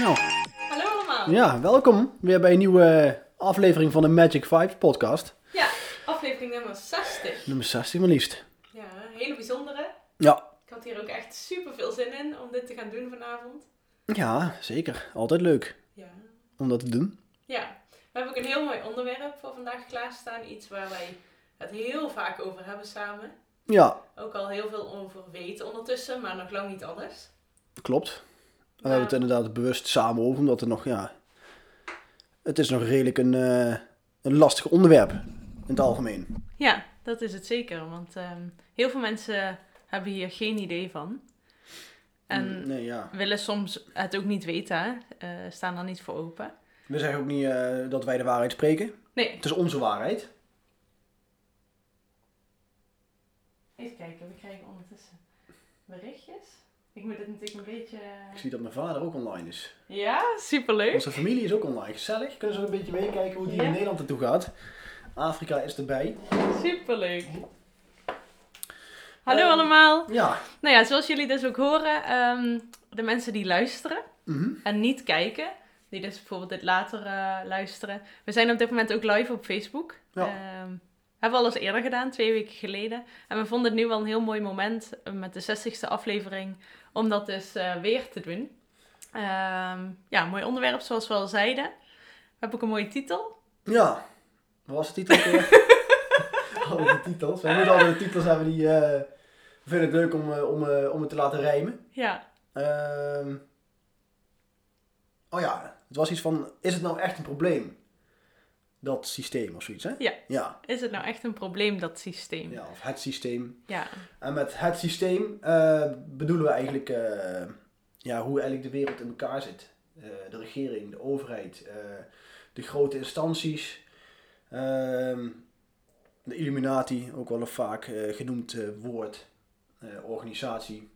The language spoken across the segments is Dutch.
Nou, Hallo allemaal. ja, welkom weer bij een nieuwe aflevering van de Magic Vibes podcast. Ja, aflevering nummer 60. Nummer 60 maar liefst. Ja, een hele bijzondere. Ja, Ik had hier ook echt super veel zin in om dit te gaan doen vanavond. ja, zeker. Altijd leuk Ja. om dat te doen. Ja, we hebben ook een heel mooi onderwerp voor vandaag klaarstaan. Iets waar wij het heel vaak over hebben samen. Ja, Ook al heel veel over weten ondertussen, maar nog lang niet alles. klopt. En we hebben het inderdaad bewust samen over, omdat het nog, ja... Het is nog redelijk een, eh, een lastig onderwerp in het algemeen. Ja, dat is het zeker. Want ehm, heel veel mensen hebben hier geen idee van. En Mm, Nee, ja. willen soms het ook niet weten? Eh, staan er niet voor open. We zeggen ook niet eh, dat wij de waarheid spreken. Nee, Het is onze waarheid. even kijken, we krijgen ondertussen berichtjes. Ik moet het natuurlijk een beetje... Ik zie dat mijn vader ook online is. Ja, superleuk. Onze familie is ook online. Gezellig. Kunnen ze ook een beetje meekijken hoe Ja. in Nederland naartoe gaat. Afrika is erbij. Superleuk. Hallo Ehm, allemaal. Ja. Nou ja, zoals jullie dus ook horen, ehm, de mensen die luisteren Mhm. en niet kijken, die dus bijvoorbeeld dit later eh, luisteren. We zijn op dit moment ook live op Facebook. Ja. Ehm, hebben we al eens eerder gedaan, twee weken geleden. En we vonden het nu wel een heel mooi moment eh, met de 60ste aflevering om dat dus eh, weer te doen. Ehm, ja, mooi onderwerp zoals we al zeiden. We hebben ook een mooie titel. Ja. Wat was de titel weer? oh, de titels. We moeten altijd de titels hebben die... we vinden het leuk om, eh, om, om het te laten rijmen. Ja, Ehm, oh ja, het was iets van, is het nou echt een probleem? Dat systeem of zoiets, hè? Ja. Ja, is het nou echt een probleem, dat systeem? ja of het systeem. Ja, En met het systeem eh, bedoelen we eigenlijk eh, ja, hoe eigenlijk de wereld in elkaar zit. Eh, de regering, de overheid, de grote instanties, ehm, de Illuminati, ook wel een vaak genoemd woord, organisatie.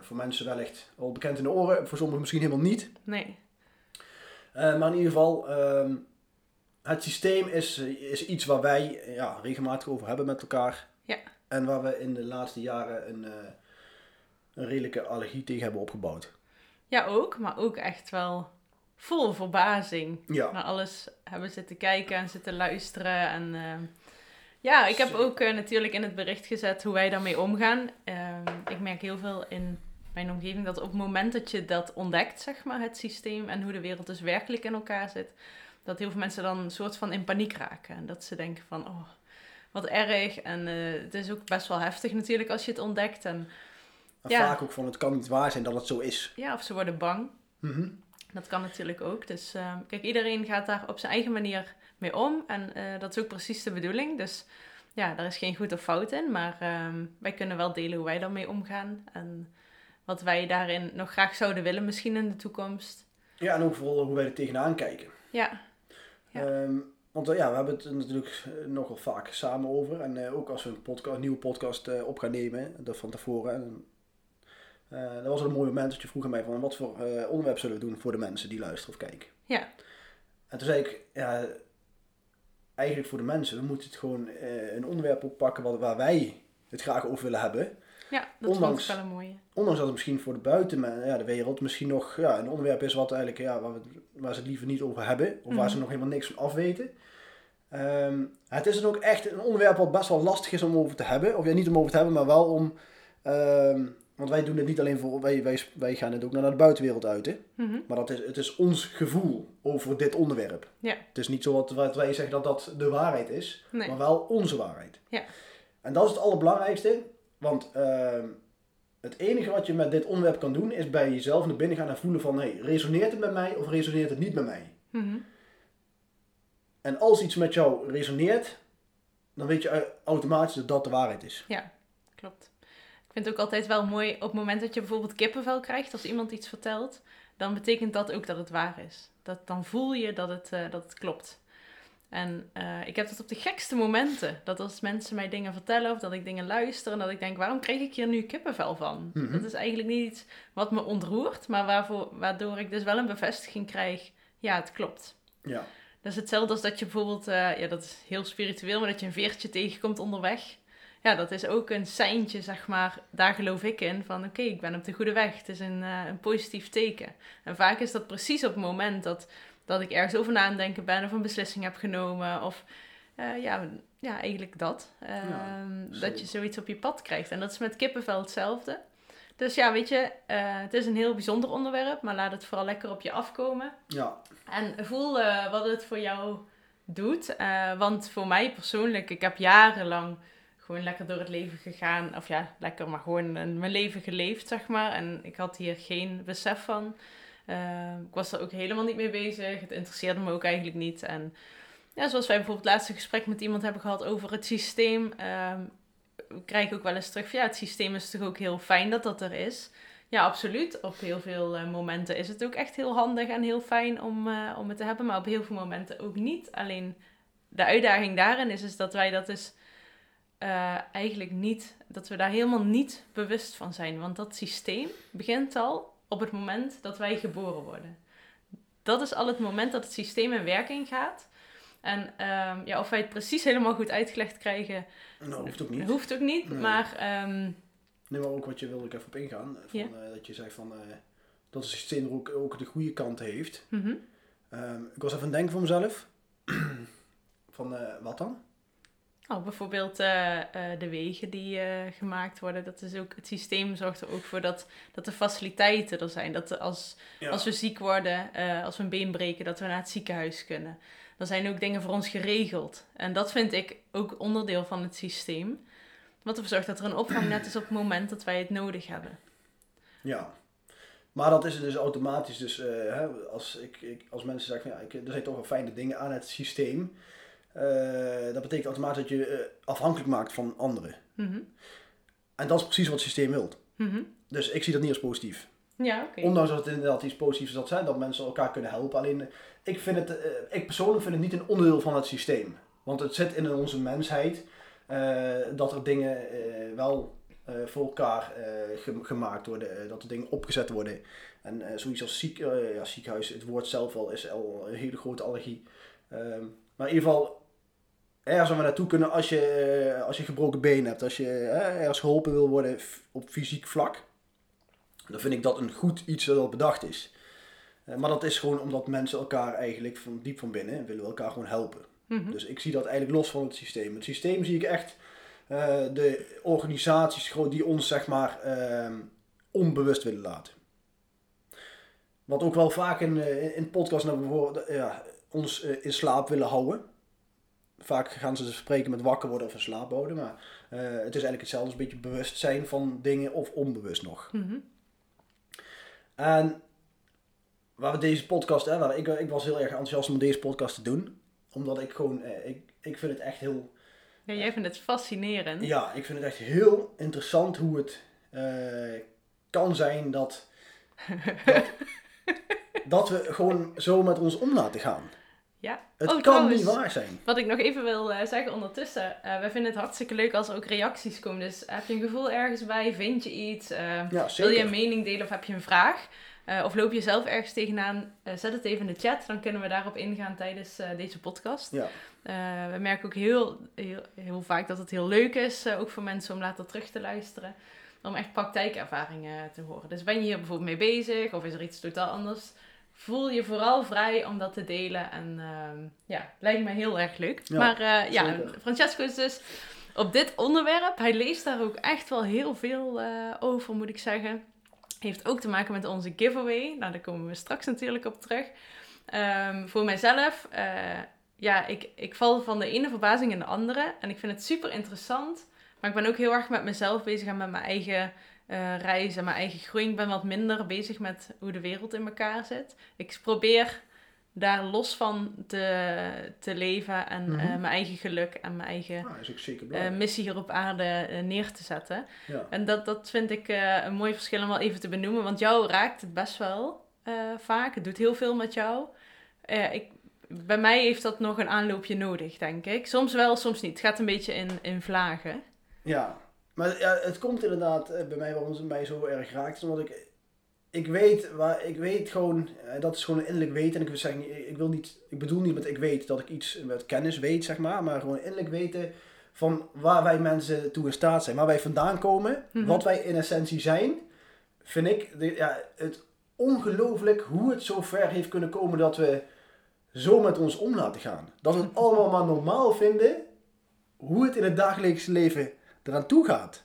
Voor mensen wellicht al bekend in de oren, voor sommigen misschien helemaal niet. nee. Maar in ieder geval, ehm, het systeem is, is iets waar wij eh, ja, regelmatig over hebben met elkaar. Ja. En waar we in de laatste jaren een, eh, een redelijke allergie tegen hebben opgebouwd. Ja, ook, maar ook echt wel vol verbazing. Ja. Naar alles hebben zitten kijken en zitten luisteren. En ehm, ja, ik heb ook eh, natuurlijk in het bericht gezet hoe wij daarmee omgaan. Ehm, ik merk heel veel in mijn omgeving dat op het moment dat je dat ontdekt, zeg maar, het systeem en hoe de wereld dus werkelijk in elkaar zit, dat heel veel mensen dan een soort van in paniek raken. En dat ze denken van, oh, wat erg. En eh, het is ook best wel heftig natuurlijk als je het ontdekt. En En Ja. vaak ook van, het kan niet waar zijn dat het zo is. ja, of ze worden bang. Mhm. Dat kan natuurlijk ook. Dus eh, kijk, iedereen gaat daar op zijn eigen manier mee om. En eh, dat is ook precies de bedoeling. Dus ja, daar is geen goed of fout in. Maar ehm, wij kunnen wel delen hoe wij daarmee omgaan. En wat wij daarin nog graag zouden willen, misschien in de toekomst. Ja, en ook vooral hoe wij er tegenaan kijken. Ja, Ja. Ehm, want eh, ja, we hebben het natuurlijk eh, nogal vaak samen over. En eh, ook als we een, podca- een nieuwe podcast op gaan nemen, dat van tevoren. En, dat was een mooi moment dat je vroeg aan mij van wat voor onderwerp zullen we doen voor de mensen die luisteren of kijken. Ja. En toen zei ik, ja, eigenlijk voor de mensen, we moeten het gewoon een onderwerp oppakken wat, waar wij het graag over willen hebben. Ja dat Ondanks- vond ik wel een mooie. Ondanks dat het misschien voor de buiten, ja, de wereld misschien nog ja, een onderwerp is wat eigenlijk, ja, waar, we, waar ze het liever niet over hebben. Of waar Mhm. ze nog helemaal niks van afweten. Ehm, het is dan ook echt een onderwerp wat best wel lastig is om over te hebben. Of ja, niet om over te hebben, maar wel om... ehm, want wij doen het niet alleen voor... Wij, wij, wij gaan het ook naar de buitenwereld uit, hè. Mhm. Maar dat is, het is ons gevoel over dit onderwerp. Ja. Het is niet zo wat, wat wij zeggen dat dat de waarheid is. Nee. Maar wel onze waarheid. Ja. En dat is het allerbelangrijkste. Want ehm, het enige wat je met dit onderwerp kan doen, is bij jezelf naar binnen gaan en voelen van, hey, resoneert het met mij of resoneert het niet met mij? Mhm. En als iets met jou resoneert, dan weet je au- automatisch dat dat de waarheid is. Klopt. Ik vind het ook altijd wel mooi op het moment dat je bijvoorbeeld kippenvel krijgt als iemand iets vertelt. dan betekent dat ook dat het waar is. Dat, dan voel je dat het, eh, dat het klopt. En eh, ik heb dat op de gekste momenten. Dat als mensen mij dingen vertellen of dat ik dingen luister en dat ik denk, waarom krijg ik hier nu kippenvel van? Mhm. Dat is eigenlijk niet iets wat me ontroert, maar waarvoor, waardoor ik dus wel een bevestiging krijg, ja, het klopt. Ja. Dat is hetzelfde als dat je bijvoorbeeld, eh, ja, dat is heel spiritueel, maar dat je een veertje tegenkomt onderweg. Ja, dat is ook een seintje, zeg maar. Daar geloof ik in van, oké, ik ben op de goede weg. Het is een, eh, een positief teken. En vaak is dat precies op het moment dat, dat ik ergens over na aan denken ben of een beslissing heb genomen. Of eh, ja, ja, eigenlijk dat. Ehm, dat je zoiets op je pad krijgt. En dat is met kippenvel hetzelfde. Dus ja, weet je, eh, het is een heel bijzonder onderwerp, maar laat het vooral lekker op je afkomen. Ja. En voel eh, wat het voor jou doet. Want voor mij persoonlijk, ik heb jarenlang gewoon lekker door het leven gegaan. Of ja, lekker, maar gewoon mijn leven geleefd, zeg maar. En ik had hier geen besef van. Eh, ik was er ook helemaal niet mee bezig. Het interesseerde me ook eigenlijk niet. En ja, zoals wij bijvoorbeeld het laatste gesprek met iemand hebben gehad over het systeem. ehm, krijg ik ook wel eens terug ja, het systeem is toch ook heel fijn dat dat er is. Ja, absoluut. Op heel veel eh, momenten is het ook echt heel handig en heel fijn om, eh, om het te hebben. Maar op heel veel momenten ook niet. Alleen de uitdaging daarin is, is dat wij dat dus eh, eigenlijk niet, dat we daar helemaal niet bewust van zijn. Want dat systeem begint al op het moment dat wij geboren worden. Dat is al het moment dat het systeem in werking gaat. En ehm, ja, of wij het precies helemaal goed uitgelegd krijgen, Nou, hoeft ook niet. hoeft ook niet. Nee. Maar ehm, Nee, maar ook wat je wilde ik even op ingaan. Van, Ja. eh, dat je zegt van, eh, dat het systeem ook, ook de goede kant heeft. mhm. Ehm, ik was even aan het denken voor mezelf. van, eh, wat dan? Oh, bijvoorbeeld eh, eh, de wegen die eh, gemaakt worden. Dat is ook, het systeem zorgt er ook voor dat, dat de faciliteiten er zijn. Dat als, Ja. als we ziek worden, als we een been breken, dat we naar het ziekenhuis kunnen. Er zijn ook dingen voor ons geregeld. En dat vind ik ook onderdeel van het systeem. Wat ervoor zorgt dat er een opvangnet is op het moment dat wij het nodig hebben. Ja. Maar dat is dus automatisch. Dus hè, als, ik, ik, als mensen zeggen, van, ja, ik, er zijn toch wel fijne dingen aan het systeem. Eh, dat betekent automatisch dat je eh, afhankelijk maakt van anderen. Mhm. En dat is precies wat het systeem wil. Mhm. Dus ik zie dat niet als positief. Ja. Ondanks dat het inderdaad iets positiefs zal zijn, dat mensen elkaar kunnen helpen. Alleen, eh, ik, vind het, ik persoonlijk vind het niet een onderdeel van het systeem. Want het zit in onze mensheid dat er dingen wel voor elkaar ge- gemaakt worden. dat er dingen opgezet worden. En zoiets als ziek, ja, ziekenhuis, het woord zelf al is al een hele grote allergie. Ehm, maar in ieder geval, ergens waar we naartoe kunnen als je, eh, als je gebroken been hebt. Als je eh, ergens geholpen wil worden op fysiek vlak. Dan vind ik dat een goed iets dat al bedacht is. Eh, maar dat is gewoon omdat mensen elkaar eigenlijk van diep van binnen willen elkaar gewoon helpen. Mhm. Dus ik zie dat eigenlijk los van het systeem. Het systeem zie ik echt eh, de organisaties die ons zeg maar ehm, onbewust willen laten. Wat ook wel vaak in, in podcast naar ja, ons in slaap willen houden. Vaak gaan ze spreken met wakker worden of in slaap houden. Maar eh, het is eigenlijk hetzelfde. Een beetje bewust zijn van dingen of onbewust nog. Mhm. En waar we deze podcast, hè, waar ik, ik was heel erg enthousiast om deze podcast te doen. Omdat ik gewoon, eh, ik, ik vind het echt heel, Ja, jij vindt het fascinerend. ja, ik vind het echt heel interessant hoe het eh, kan zijn dat, dat, dat we gewoon zo met ons om laten gaan. Ja. Het Oh, kan trouwens. niet waar zijn. Wat ik nog even wil eh, zeggen ondertussen. eh wij vinden het hartstikke leuk als er ook reacties komen. Dus heb je een gevoel ergens bij? Vind je iets? eh, Ja, wil je een mening delen of heb je een vraag? Of loop je zelf ergens tegenaan? Zet het even in de chat. Dan kunnen we daarop ingaan tijdens deze podcast. Ja, we merken ook heel, heel, heel vaak dat het heel leuk is. ook voor mensen om later terug te luisteren. Om echt praktijkervaringen te horen. Dus ben je hier bijvoorbeeld mee bezig? Of is er iets totaal anders? Voel je vooral vrij om dat te delen. En ehm, ja, lijkt me heel erg leuk. Ja, maar eh, ja. Francesco is dus op dit onderwerp. Hij leest daar ook echt wel heel veel eh, over, moet ik zeggen. Heeft ook te maken met onze giveaway. Nou, daar komen we straks natuurlijk op terug. Ehm, voor mijzelf, eh, ja, ik, ik val van de ene verbazing in de andere. En ik vind het super interessant. Maar ik ben ook heel erg met mezelf bezig en met mijn eigen eh reis en mijn eigen groei. Ik ben wat minder bezig met hoe de wereld in elkaar zit. Ik probeer daar los van te, te leven en Mhm. eh, mijn eigen geluk en mijn eigen zeker eh, missie hier op aarde eh, neer te zetten. ja. En dat, dat vind ik eh, een mooi verschil om wel even te benoemen, want jou raakt het best wel. eh, vaak. Het doet heel veel met jou. Eh, ik, bij mij heeft dat nog een aanloopje nodig, denk ik. Soms wel, soms niet. Het gaat een beetje in, in vlagen. Ja, maar ja, het komt inderdaad eh, bij mij waarom het mij zo erg raakt. Omdat ik, ik weet, waar, ik weet gewoon, eh, dat is gewoon een innerlijk weten. En ik, wil zeggen, ik, wil niet, ik bedoel niet met ik weet dat ik iets met kennis weet, zeg maar. Maar gewoon innerlijk weten van waar wij mensen toe in staat zijn. Waar wij vandaan komen, Mhm. wat wij in essentie zijn. Vind ik de, ja, het ongelooflijk hoe het zo ver heeft kunnen komen dat we zo met ons om laten gaan. Dat we het allemaal maar normaal vinden hoe het in het dagelijks leven eraan toe gaat.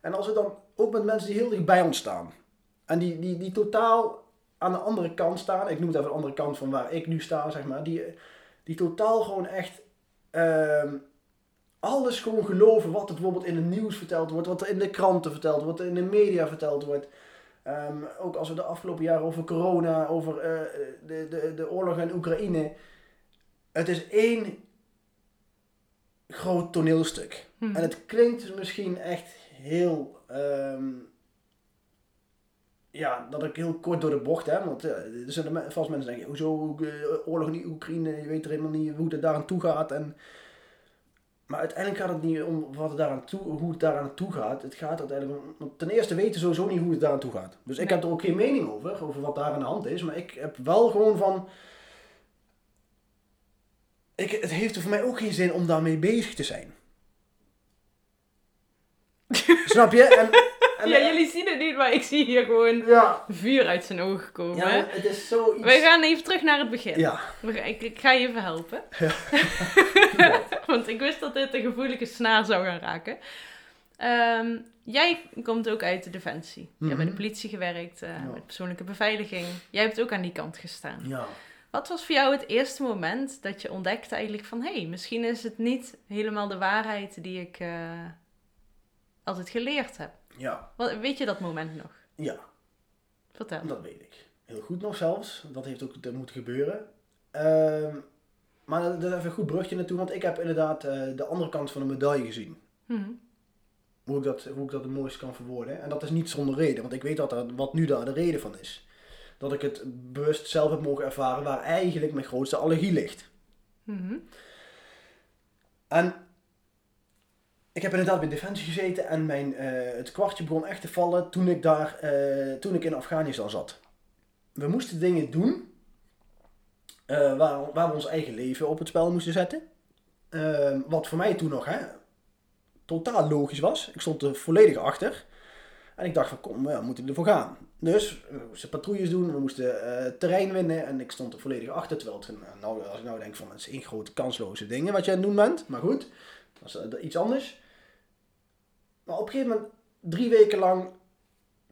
En als we dan ook met mensen die heel dicht bij ons staan. En die, die, die totaal aan de andere kant staan. Ik noem het even de andere kant van waar ik nu sta, zeg maar. Die, die totaal gewoon echt ehm, alles gewoon geloven wat er bijvoorbeeld in het nieuws verteld wordt. Wat er in de kranten verteld wordt, wat er in de media verteld wordt. Ehm, ook als we de afgelopen jaren over corona, over eh, de, de, de oorlog in Oekraïne. Het is één groot toneelstuk. Mhm. En het klinkt dus misschien echt heel. ehm, ja, dat ik heel kort door de bocht heb. Want ja, er zijn me- vast mensen die denken: hoezo eh, oorlog in Oekraïne? Je weet er helemaal niet hoe het daaraan toe gaat. En, maar uiteindelijk gaat het niet om wat het daaraan toe, hoe het daaraan toe gaat. Het gaat uiteindelijk om. Ten eerste weten we sowieso niet hoe het daaraan toe gaat. Dus ik heb er ook geen mening over, over wat daar aan de hand is. Maar ik heb wel gewoon van. Ik, het heeft voor mij ook geen zin om daarmee bezig te zijn. Snap je? En, en, ja, jullie zien het niet, maar ik zie hier gewoon ja, vuur uit zijn ogen komen. ja, het is zoiets. Wij gaan even terug naar het begin. Ja, Ik, ik ga je even helpen. Want ik wist dat dit een gevoelige snaar zou gaan raken. Ehm, jij komt ook uit de defensie. Je hebt bij de Mhm. politie gewerkt, eh, Ja. met persoonlijke beveiliging. Jij hebt ook aan die kant gestaan. ja. Wat was voor jou het eerste moment dat je ontdekte eigenlijk van... hé, hey, misschien is het niet helemaal de waarheid die ik eh, altijd geleerd heb. ja, Wat, weet je dat moment nog? ja, Vertel. dat weet ik. Heel goed nog zelfs. Dat heeft ook dat moet gebeuren. Ehm, maar dat is even een goed brugje naartoe, want ik heb inderdaad eh, de andere kant van de medaille gezien. Mhm. Hoe ik, dat, hoe ik dat het mooiste kan verwoorden. En dat is niet zonder reden, want ik weet dat er, wat nu daar de reden van is. Dat ik het bewust zelf heb mogen ervaren waar eigenlijk mijn grootste allergie ligt. Mhm. En ik heb inderdaad bij Defensie gezeten en mijn, eh, het kwartje begon echt te vallen toen ik, daar, eh, toen ik in Afghanistan zat. We moesten dingen doen eh, waar, waar we ons eigen leven op het spel moesten zetten. Wat voor mij toen nog hè, totaal logisch was. Ik stond er volledig achter. En ik dacht van kom, we moeten ervoor gaan. Dus we moesten patrouilles doen, we moesten eh, terrein winnen en ik stond er volledig achter. Terwijl het, nou, als ik nou denk van het is één grote kansloze dingen wat je aan het doen bent. Maar goed, dat is eh, iets anders. Maar op een gegeven moment, drie weken lang,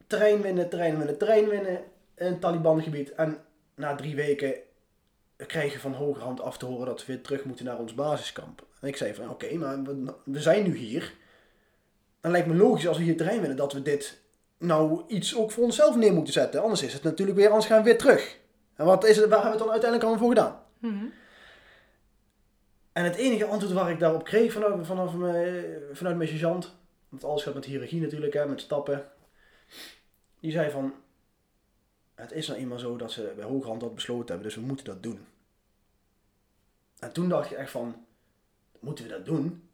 terrein winnen, terrein winnen, terrein winnen in het Taliban-gebied. En na drie weken krijg je van hogerhand af te horen dat we weer terug moeten naar ons basiskamp. En ik zei van, oké, maar we zijn nu hier. Dan lijkt me logisch als we hier terrein winnen dat we dit nou iets ook voor onszelf neer moeten zetten. Anders is het natuurlijk weer, anders gaan we weer terug. En wat is het, waar hebben we het dan uiteindelijk allemaal voor gedaan? Mhm. En het enige antwoord waar ik daarop kreeg vanaf, vanaf mijn, vanuit mijn sergeant, want alles gaat met hiërarchie natuurlijk, hè, met stappen. Die zei van, het is nou eenmaal zo dat ze bij hoge hand dat besloten hebben, dus we moeten dat doen. En toen dacht je echt van, moeten we dat doen?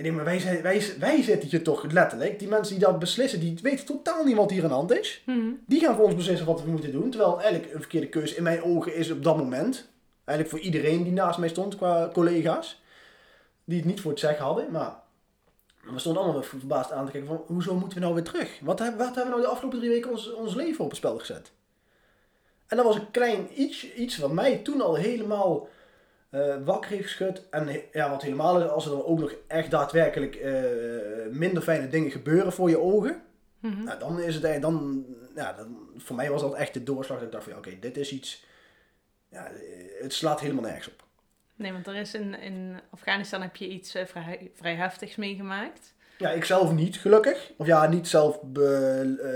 Ik denk, maar wij, zijn, wij, wij zitten hier toch letterlijk, die mensen die dat beslissen, die weten totaal niet wat hier aan de hand is. Mhm. Die gaan voor ons beslissen wat we moeten doen. Terwijl eigenlijk een verkeerde keuze in mijn ogen is op dat moment. Eigenlijk voor iedereen die naast mij stond qua collega's. Die het niet voor het zeggen hadden. Maar we stonden allemaal verbaasd aan te kijken van hoezo moeten we nou weer terug? Wat hebben, wat hebben we nou de afgelopen drie weken ons, ons leven op het spel gezet? En dat was een klein iets, iets wat mij toen al helemaal eh, wakker heeft geschud. En ja, wat helemaal is, als er dan ook nog echt daadwerkelijk eh, minder fijne dingen gebeuren voor je ogen. Mhm. Nou, dan is het dan, ja, dan, voor mij was dat echt de doorslag dat ik dacht van, ja, oké, dit is iets, ja, eh, het slaat helemaal nergens op. Nee, want er is in, in Afghanistan heb je iets vrij, vrij heftigs meegemaakt. Ja, ik zelf niet, gelukkig. Of ja, niet zelf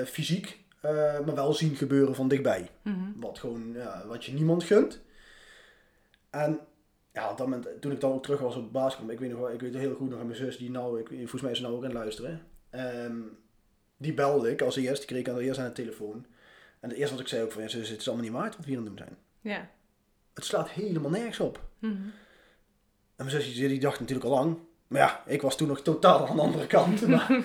fysiek, maar wel zien gebeuren van dichtbij. Mhm. Wat gewoon, ja, wat je niemand gunt. En ja, op dat moment, toen ik dan ook terug was op basiskamp, ik weet nog wel, ik weet heel goed nog aan mijn zus, die nou, ik, volgens mij is ze nou ook aan het luisteren. Ehm, die belde ik als eerst, die kreeg ik aan eerst aan de telefoon. En het eerste wat ik zei ook van, ja, zus, het is allemaal niet waard wat we hier aan het doen zijn. Ja. Het slaat helemaal nergens op. Mhm. En mijn zusje die dacht natuurlijk al lang. Maar ja, ik was toen nog totaal aan de andere kant. Maar,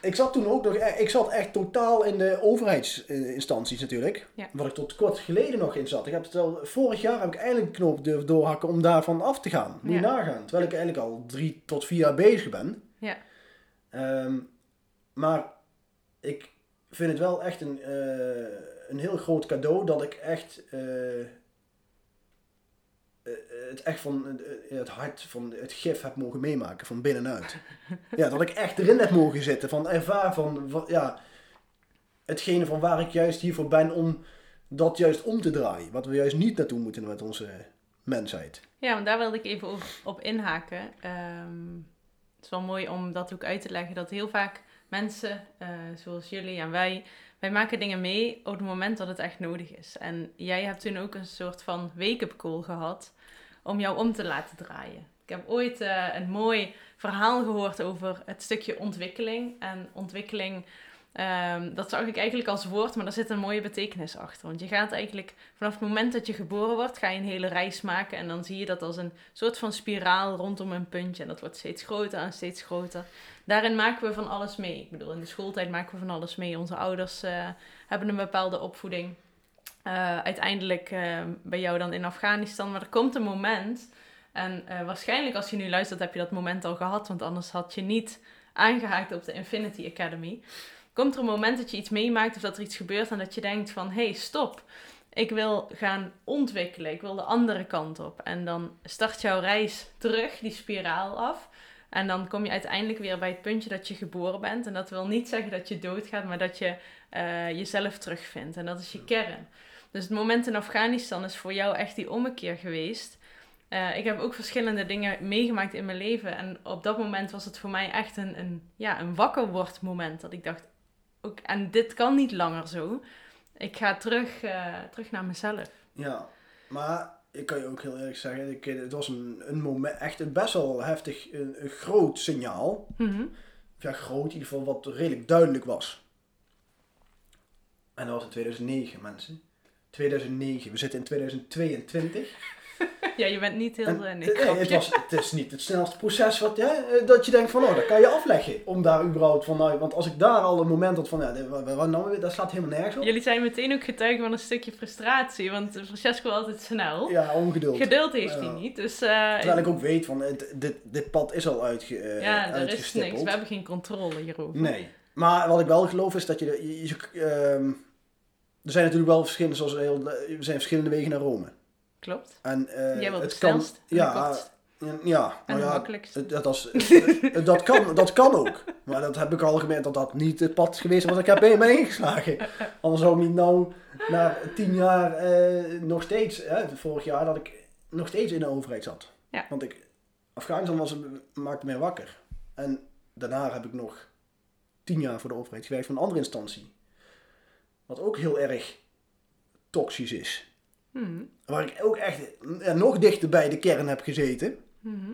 ik zat toen ook nog, eh, ik zat echt totaal in de overheidsinstanties natuurlijk. Ja. Waar ik tot kort geleden nog in zat. Ik heb het al, vorig jaar heb ik eindelijk een knoop durven doorhakken om daarvan af te gaan. Moet je nagaan. Terwijl ik eigenlijk al drie tot vier jaar bezig ben. Ja. Ehm, maar ik vind het wel echt een, eh, een heel groot cadeau dat ik echt eh, eh, het echt van eh, het hart van het gif heb mogen meemaken van binnenuit. ja, dat ik echt erin heb mogen zitten van ervaar van, van ja, hetgene van waar ik juist hiervoor ben om dat juist om te draaien. Wat we juist niet naartoe moeten met onze mensheid. Ja, want daar wilde ik even op, op inhaken. Ehm, het is wel mooi om dat ook uit te leggen. Dat heel vaak mensen, eh, zoals jullie en wij, wij maken dingen mee op het moment dat het echt nodig is. En jij hebt toen ook een soort van wake-up call gehad om jou om te laten draaien. Ik heb ooit eh, een mooi verhaal gehoord over het stukje ontwikkeling. En ontwikkeling, ehm, dat zag ik eigenlijk als woord, maar daar zit een mooie betekenis achter. Want je gaat eigenlijk vanaf het moment dat je geboren wordt, ga je een hele reis maken. En dan zie je dat als een soort van spiraal rondom een puntje. En dat wordt steeds groter en steeds groter. Daarin maken we van alles mee. Ik bedoel, in de schooltijd maken we van alles mee. Onze ouders eh, hebben een bepaalde opvoeding. Eh, uiteindelijk eh, bij jou dan in Afghanistan. Maar er komt een moment. En waarschijnlijk als je nu luistert, heb je dat moment al gehad. Want anders had je niet aangehaakt op de Infinity Academy. Komt er een moment dat je iets meemaakt of dat er iets gebeurt en dat je denkt van... Hé, hey, stop. Ik wil gaan ontwikkelen. Ik wil de andere kant op. En dan start jouw reis terug, die spiraal af. En dan kom je uiteindelijk weer bij het puntje dat je geboren bent. En dat wil niet zeggen dat je doodgaat, maar dat je eh, jezelf terugvindt. En dat is je kern. Dus het moment in Afghanistan is voor jou echt die ommekeer geweest. Eh, ik heb ook verschillende dingen meegemaakt in mijn leven. En op dat moment was het voor mij echt een, een, ja, een wakker word moment. Dat ik dacht, ook, en dit kan niet langer zo. Ik ga terug, eh, terug naar mezelf. Ja, maar ik kan je ook heel eerlijk zeggen, ik, het was een, een moment, echt een best wel heftig, een, een groot signaal. Mhm. Ja, groot, in ieder geval wat redelijk duidelijk was. En dat was in 2009, mensen. 2009, we zitten in 2022. Ja, je bent niet heel... En, eh, nee, het, was, het is niet het snelste proces wat, ja, eh, dat je denkt van, oh, dat kan je afleggen. Om daar überhaupt vanuit, want als ik daar al een moment had van, ja, wat- nou dat slaat helemaal nergens op. Jullie zijn meteen ook getuigen van een stukje frustratie. Want Francesco is altijd snel. Ja, ongeduld. Geduld heeft hij Ja. niet. Dus eh, Terwijl ik ook weet van, dit, dit pad is al uitge, ja, er is niks. We hebben geen controle hierover. Nee. Maar wat ik wel geloof is dat je... je, je- ehm, er zijn natuurlijk wel verschillende, zoals heel, er zijn verschillende wegen naar Rome. Klopt. En, eh, Jij het kan- ja, ja, en nou ja, makkelijkst. het- dat, het- dat, kan, dat kan ook. Maar dat heb ik al gemerkt dat dat niet het pad is geweest wat ik heb bij me ingeslagen. Anders zou ik niet nou na tien jaar eh, nog steeds, hè, vorig jaar, dat ik nog steeds in de overheid zat. Ja. Want ik, Afghanistan was, maakte mij wakker. En daarna heb ik nog tien jaar voor de overheid gewerkt voor een andere instantie. Wat ook heel erg toxisch is. Mhm. Waar ik ook echt eh, nog dichter bij de kern heb gezeten. Mhm.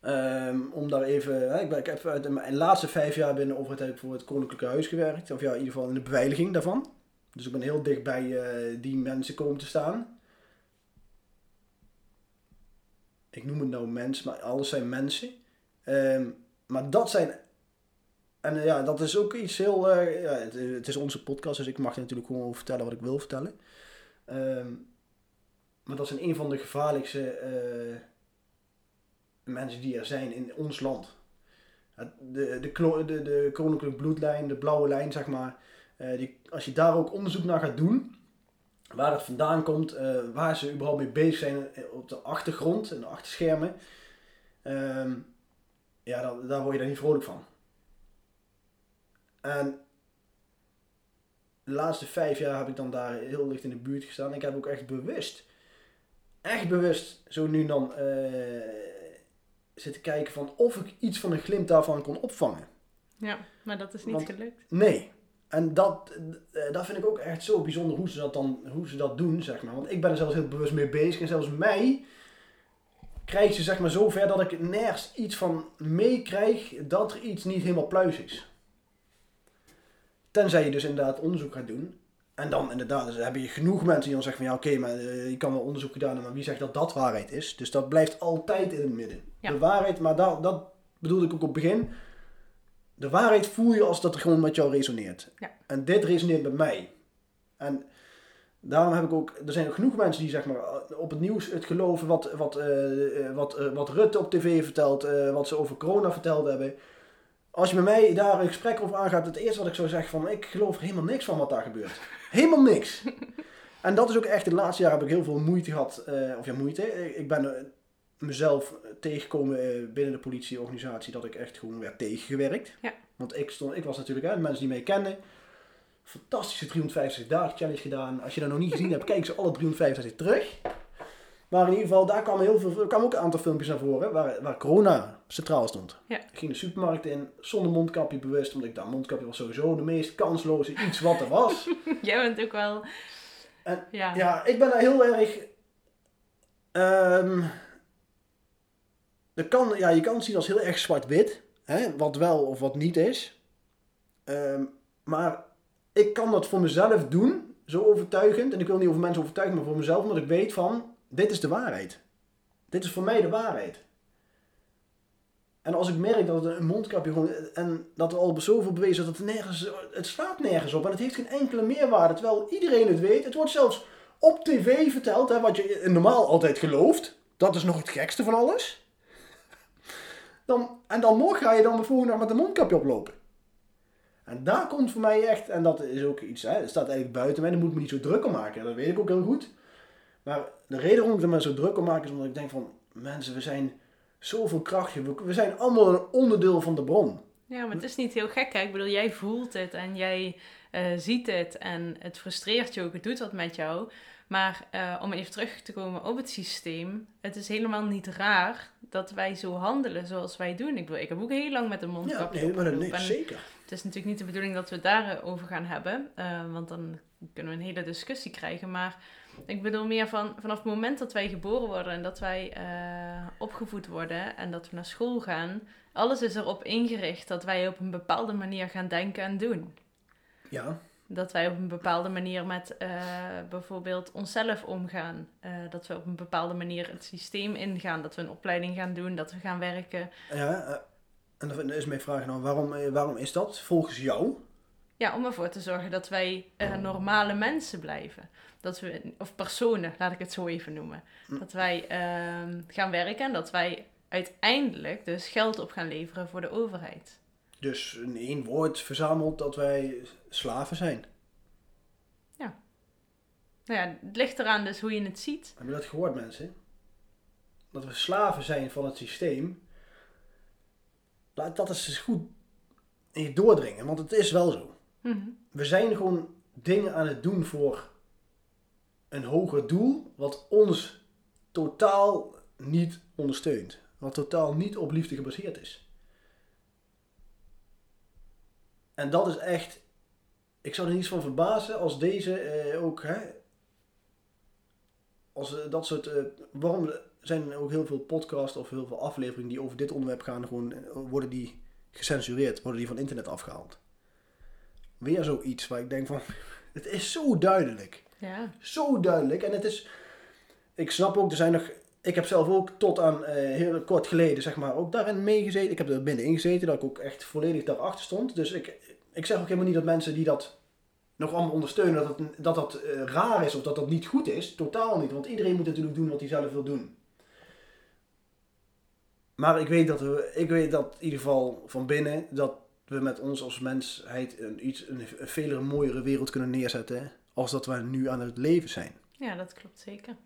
Ehm, om daar even, hè, ik, ben, ik heb uit mijn laatste vijf jaar binnen de overheid heb ik voor het Koninklijke Huis gewerkt. Of ja, in ieder geval in de beveiliging daarvan. Dus ik ben heel dicht bij eh, die mensen komen te staan. Ik noem het nou mens, maar alles zijn mensen. Ehm, maar dat zijn. En eh, ja, dat is ook iets heel. ja, het, het is onze podcast, dus ik mag natuurlijk gewoon over vertellen wat ik wil vertellen. Ehm, maar dat zijn een van de gevaarlijkste eh, mensen die er zijn in ons land. De, de, de, de koninklijke bloedlijn, de blauwe lijn, zeg maar. eh, die, als je daar ook onderzoek naar gaat doen, waar het vandaan komt, eh, waar ze überhaupt mee bezig zijn op de achtergrond en de achterschermen, ehm, ja, dan, daar word je daar niet vrolijk van. En de laatste vijf jaar heb ik dan daar heel licht in de buurt gestaan. Ik heb ook echt bewust, echt bewust, zo nu en dan eh, zitten kijken van of ik iets van een glimp daarvan kon opvangen. Ja, maar dat is niet Want- gelukt. Nee. En dat, eh, dat vind ik ook echt zo bijzonder hoe ze dat dan hoe ze dat doen, zeg maar. Want ik ben er zelfs heel bewust mee bezig. En zelfs mij krijgt ze zeg maar zover dat ik nergens iets van meekrijg dat er iets niet helemaal pluis is. Tenzij je dus inderdaad onderzoek gaat doen. En dan inderdaad, dus heb je genoeg mensen die dan zeggen van ja oké, maar eh, je kan wel onderzoek gedaan hebben, maar wie zegt dat dat waarheid is? Dus dat blijft altijd in het midden. Ja. De waarheid, maar dat, dat bedoelde ik ook op het begin. De waarheid voel je als dat er gewoon met jou resoneert. Ja. En dit resoneert met mij. En daarom heb ik ook, er zijn ook genoeg mensen die zeg maar op het nieuws het geloven wat, wat, eh, eh, wat, eh, wat Rutte op tv vertelt, eh, wat ze over corona verteld hebben. Als je met mij daar een gesprek over aangaat, het eerste wat ik zou zeggen van ik geloof er helemaal niks van wat daar gebeurt. Helemaal niks. en dat is ook echt, de laatste jaar heb ik heel veel moeite gehad, eh, of ja moeite, ik- ben eh, mezelf tegengekomen eh, binnen de politieorganisatie dat ik echt gewoon werd tegengewerkt. Ja. Want ik, stond, ik was natuurlijk, hè, de mensen die mij kennen, fantastische 350 dagen challenge gedaan. Als je dat nog niet gezien hebt, kijk ze alle 365 terug. Maar in ieder geval, daar kwamen, heel veel, er kwamen ook een aantal filmpjes naar voren waar, waar corona centraal stond. Ja. Ik ging de supermarkt in, zonder mondkapje bewust, omdat ik dacht, mondkapje was sowieso de meest kansloze iets wat er was. Jij bent ook wel... En- ja. Ja, ik ben daar heel erg. ehm dat kan, ja, je kan het zien als heel erg zwart-wit. Wat wel of wat niet is. Ehm, maar ik kan dat voor mezelf doen. Zo overtuigend. En ik wil niet over mensen overtuigen, maar voor mezelf. Omdat ik weet van, dit is de waarheid. Dit is voor mij de waarheid. En als ik merk dat een mondkapje gewoon... En dat er al zoveel bewezen dat het nergens... Het slaat nergens op. En het heeft geen enkele meerwaarde. Terwijl iedereen het weet. Het wordt zelfs op tv verteld. Hè, wat je normaal altijd gelooft. Dat is nog het gekste van alles. Dan, en dan nog ga je dan de volgende dag met een mondkapje oplopen. En daar komt voor mij echt... En dat is ook iets... Hè, dat staat eigenlijk buiten mij. Daar moet me niet zo druk om maken. Dat weet ik ook heel goed. Maar de reden waarom ik er me zo druk om maak... Is omdat ik denk van... Mensen, we zijn zoveel krachtje. We, we zijn allemaal een onderdeel van de bron. Ja, maar het is niet heel gek. Hè? Ik bedoel, jij voelt het en jij eh, ziet het en het frustreert je ook. Het doet wat met jou. Maar eh, om even terug te komen op het systeem. Het is helemaal niet raar dat wij zo handelen zoals wij doen. Ik, bedoel, ik heb ook heel lang met een Ja, mondkapje nee, maar dat, opgelopen. nee, En zeker. Het is natuurlijk niet de bedoeling dat we het daarover gaan hebben. eh, want dan kunnen we een hele discussie krijgen. Maar ik bedoel meer van vanaf het moment dat wij geboren worden en dat wij eh, opgevoed worden en dat we naar school gaan. Alles is erop ingericht dat wij op een bepaalde manier gaan denken en doen. Ja, Dat wij op een bepaalde manier met eh, bijvoorbeeld onszelf omgaan. Eh, dat we op een bepaalde manier het systeem ingaan. Dat we een opleiding gaan doen, dat we gaan werken. ja en dan is mijn vraag nou, waarom, waarom is dat volgens jou? Ja, om ervoor te zorgen dat wij eh, normale mensen blijven. Dat we, of personen, laat ik het zo even noemen. Hm. Dat wij ehm, gaan werken en dat wij uiteindelijk dus geld op gaan leveren voor de overheid. Dus in één woord verzameld dat wij slaven zijn. Nou ja, het ligt eraan dus hoe je het ziet. Heb je dat gehoord mensen? Dat we slaven zijn van het systeem. Laat dat eens goed in je doordringen, want het is wel zo. Mhm. We zijn gewoon dingen aan het doen voor een hoger doel, wat ons totaal niet ondersteunt. Wat totaal niet op liefde gebaseerd is. En dat is echt. Ik zou er niets van verbazen als deze eh, ook. Hè, als eh, dat soort. eh, waarom zijn er ook heel veel podcasts of heel veel afleveringen die over dit onderwerp gaan, gewoon, eh, worden die gecensureerd, worden die van internet afgehaald? Weer zoiets waar ik denk van. Het is zo duidelijk. Ja. Zo duidelijk. En het is. Ik snap ook, er zijn nog. Ik heb zelf ook tot aan eh, heel kort geleden, zeg maar, ook daarin meegezeten. Ik heb er binnenin gezeten, dat ik ook echt volledig daarachter stond. Dus ik, ik zeg ook helemaal niet dat mensen die dat nog allemaal ondersteunen, dat het, dat, dat eh, raar is of dat dat niet goed is. Totaal niet, want iedereen moet natuurlijk doen wat hij zelf wil doen. Maar ik weet dat we, ik weet dat in ieder geval van binnen, dat we met ons als mensheid een, iets, een, een veel mooiere wereld kunnen neerzetten als dat we nu aan het leven zijn. ja, dat klopt zeker.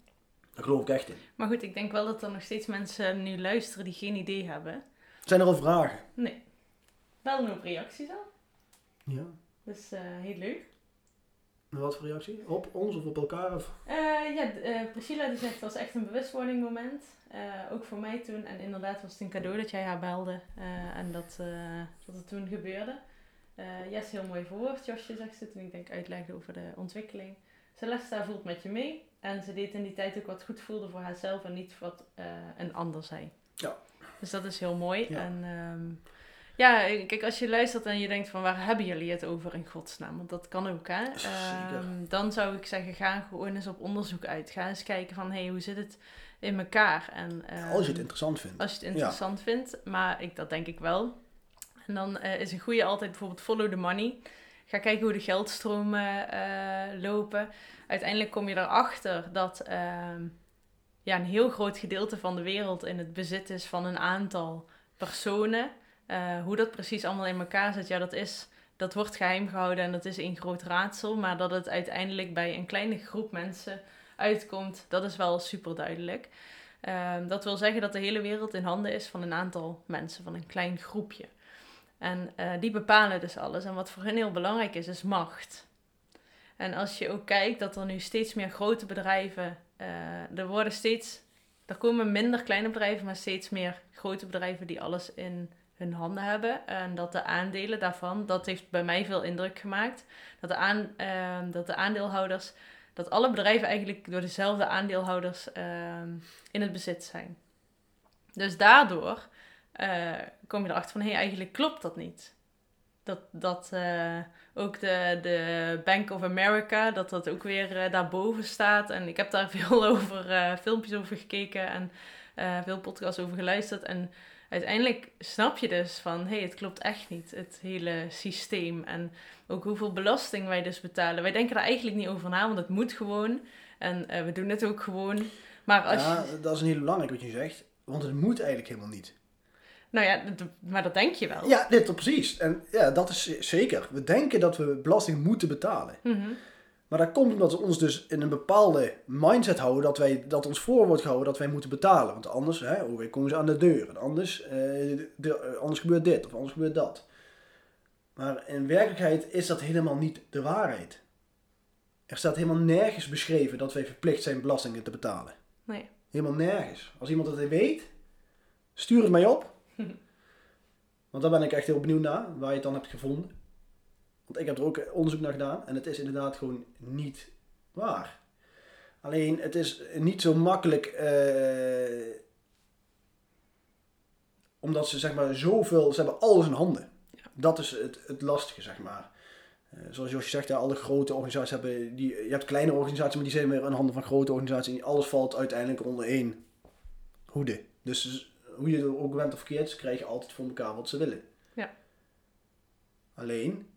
Daar geloof ik echt in. Maar goed, ik denk wel dat er nog steeds mensen nu luisteren die geen idee hebben. Zijn er al vragen? Nee. Wel een hoop reacties al. Ja. Dus eh, heel leuk. Wat voor reactie? Op ons of op elkaar? Of? Eh, ja, eh, Priscilla die zegt het was echt een bewustwording moment. Eh, ook voor mij toen. En inderdaad was het een cadeau dat jij haar belde. en dat, dat het toen gebeurde. Yes, heel mooi verwoord. Josje zegt ze toen ik denk uitlegde over de ontwikkeling. Celesta voelt met je mee. En ze deed in die tijd ook wat goed voelde voor haarzelf en niet wat een ander zei. Ja. Dus dat is heel mooi. Ja. En ehm, Ja, kijk, als je luistert en je denkt van waar hebben jullie het over in godsnaam? Want dat kan ook, hè? Ehm, dan zou ik zeggen, ga gewoon eens op onderzoek uit. Ga eens kijken van, hé, hey, hoe zit het in elkaar? En, Als je het ehm, interessant vindt. als je het interessant vindt, maar ik, dat denk ik wel. En dan eh, is een goede altijd bijvoorbeeld follow the money. Ga kijken hoe de geldstromen eh, lopen. Uiteindelijk kom je erachter dat ehm, ja, een heel groot gedeelte van de wereld in het bezit is van een aantal personen. Eh, hoe dat precies allemaal in elkaar zit, ja, dat, is, dat wordt geheim gehouden en dat is een groot raadsel. Maar dat het uiteindelijk bij een kleine groep mensen uitkomt, dat is wel super duidelijk. Ehm, dat wil zeggen dat de hele wereld in handen is van een aantal mensen, van een klein groepje. En eh, die bepalen dus alles. En wat voor hen heel belangrijk is, is macht. En als je ook kijkt dat er nu steeds meer grote bedrijven, eh, er worden steeds, er komen minder kleine bedrijven, maar steeds meer grote bedrijven die alles in hun handen hebben. En dat de aandelen daarvan, dat heeft bij mij veel indruk gemaakt, dat de, aan, ehm, dat de aandeelhouders, dat alle bedrijven eigenlijk door dezelfde aandeelhouders ehm, in het bezit zijn. Dus daardoor eh, kom je erachter van, hé, hey, eigenlijk klopt dat niet. Dat, dat eh, ook de, de Bank of America, dat dat ook weer eh, daarboven staat. En ik heb daar veel over, filmpjes over gekeken en veel podcasts over geluisterd. En uiteindelijk snap je dus van, hé, hey, het klopt echt niet, het hele systeem. En ook hoeveel belasting wij dus betalen. Wij denken daar eigenlijk niet over na, want het moet gewoon. En eh, we doen het ook gewoon. Maar als Ja, je... dat is een heel belangrijk wat je zegt. Want het moet eigenlijk helemaal niet. Nou ja, maar dat denk je wel. Ja, dit precies. En ja, dat is zeker. We denken dat we belasting moeten betalen. Mhm. Maar dat komt omdat we ons dus in een bepaalde mindset houden dat, wij, dat ons voor wordt gehouden dat wij moeten betalen. Want anders hè, oh, komen ze aan de deur. En anders, eh, de, eh, anders gebeurt dit of anders gebeurt dat. Maar in werkelijkheid is dat helemaal niet de waarheid. Er staat helemaal nergens beschreven dat wij verplicht zijn belastingen te betalen. Nee. Helemaal nergens. Als iemand het weet, stuur het mij op. Want daar ben ik echt heel benieuwd naar, waar je het dan hebt gevonden. Want ik heb er ook onderzoek naar gedaan en het is inderdaad gewoon niet waar. Alleen, het is niet zo makkelijk, eh, omdat ze zeg maar zoveel, ze hebben alles in handen. Dat is het, het lastige, zeg maar. Eh, zoals Josje zegt, ja, alle grote organisaties hebben, die, je hebt kleine organisaties, maar die zijn weer in handen van grote organisaties. En alles valt uiteindelijk onder één hoede. Dus hoe je er ook bent of verkeerd, ze krijgen altijd voor elkaar wat ze willen. Ja. Alleen,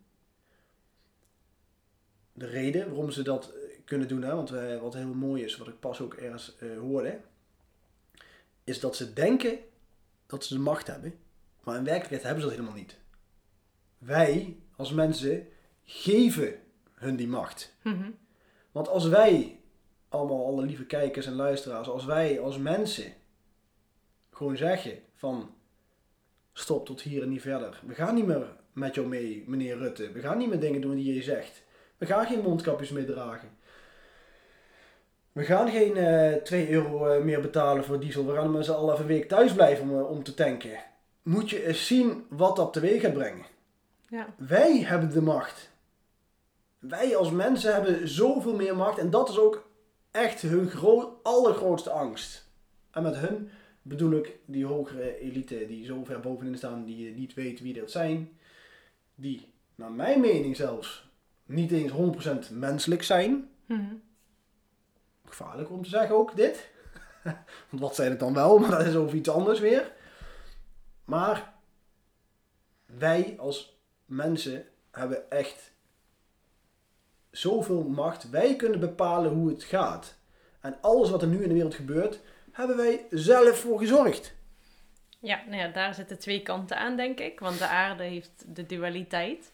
de reden waarom ze dat eh, kunnen doen, hè, want wij, wat heel mooi is, wat ik pas ook ergens eh, hoorde, is dat ze denken dat ze de macht hebben, maar in werkelijkheid hebben ze dat helemaal niet. Wij als mensen geven hun die macht. Mhm. Want als wij, allemaal alle lieve kijkers en luisteraars, als wij als mensen gewoon zeggen van stop tot hier en niet verder. We gaan niet meer met jou mee, meneer Rutte. We gaan niet meer dingen doen die je zegt. We gaan geen mondkapjes meer dragen. We gaan geen eh 2 euro eh, meer betalen voor diesel. We gaan met z'n allen een week thuis blijven om, eh, om te tanken. Moet je eens zien wat dat teweeg gaat brengen. Ja. Wij hebben de macht. Wij als mensen hebben zoveel meer macht. En dat is ook echt hun gro- allergrootste angst. En met hun bedoel ik die hogere elite die zo ver bovenin staan, die niet weet wie dat zijn. Die, naar mijn mening zelfs, niet eens 100% menselijk zijn. Mhm. Gevaarlijk om te zeggen ook dit. Want wat zijn het dan wel? Maar dat is over iets anders weer. Maar wij als mensen hebben echt zoveel macht. Wij kunnen bepalen hoe het gaat. En alles wat er nu in de wereld gebeurt, hebben wij zelf voor gezorgd. Ja, nou ja, daar zitten twee kanten aan, denk ik. Want de aarde heeft de dualiteit.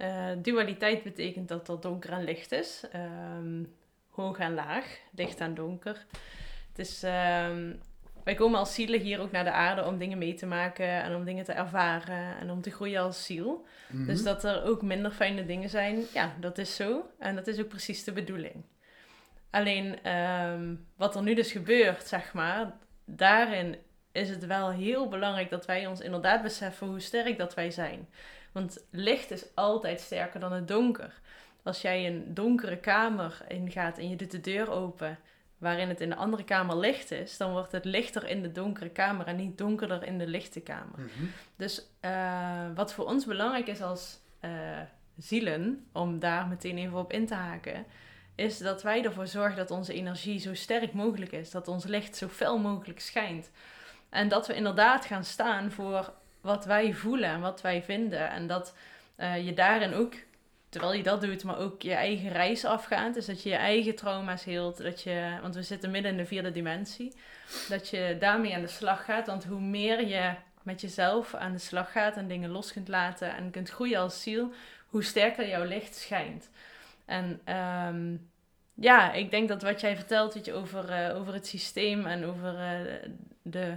Eh, dualiteit betekent dat er donker en licht is. Ehm, hoog en laag, licht en donker. Het is, ehm, wij komen als zielen hier ook naar de aarde om dingen mee te maken en om dingen te ervaren en om te groeien als ziel. Mhm. Dus dat er ook minder fijne dingen zijn, ja, dat is zo. En dat is ook precies de bedoeling. Alleen ehm, wat er nu dus gebeurt, zeg maar, daarin is het wel heel belangrijk dat wij ons inderdaad beseffen hoe sterk dat wij zijn. Want licht is altijd sterker dan het donker. Als jij een donkere kamer ingaat en je doet de deur open, waarin het in de andere kamer licht is, dan wordt het lichter in de donkere kamer en niet donkerder in de lichte kamer. Mhm. Dus eh, wat voor ons belangrijk is als eh, zielen, om daar meteen even op in te haken, is dat wij ervoor zorgen dat onze energie zo sterk mogelijk is, dat ons licht zo fel mogelijk schijnt. En dat we inderdaad gaan staan voor wat wij voelen en wat wij vinden. En dat eh, je daarin ook, terwijl je dat doet, maar ook je eigen reis afgaat. Dus dat je je eigen trauma's heelt. Dat je, want we zitten midden in de vierde dimensie. Dat je daarmee aan de slag gaat. Want hoe meer je met jezelf aan de slag gaat en dingen los kunt laten en kunt groeien als ziel, hoe sterker jouw licht schijnt. En ehm, ja, ik denk dat wat jij vertelt weet je, over, eh, over het systeem en over eh, de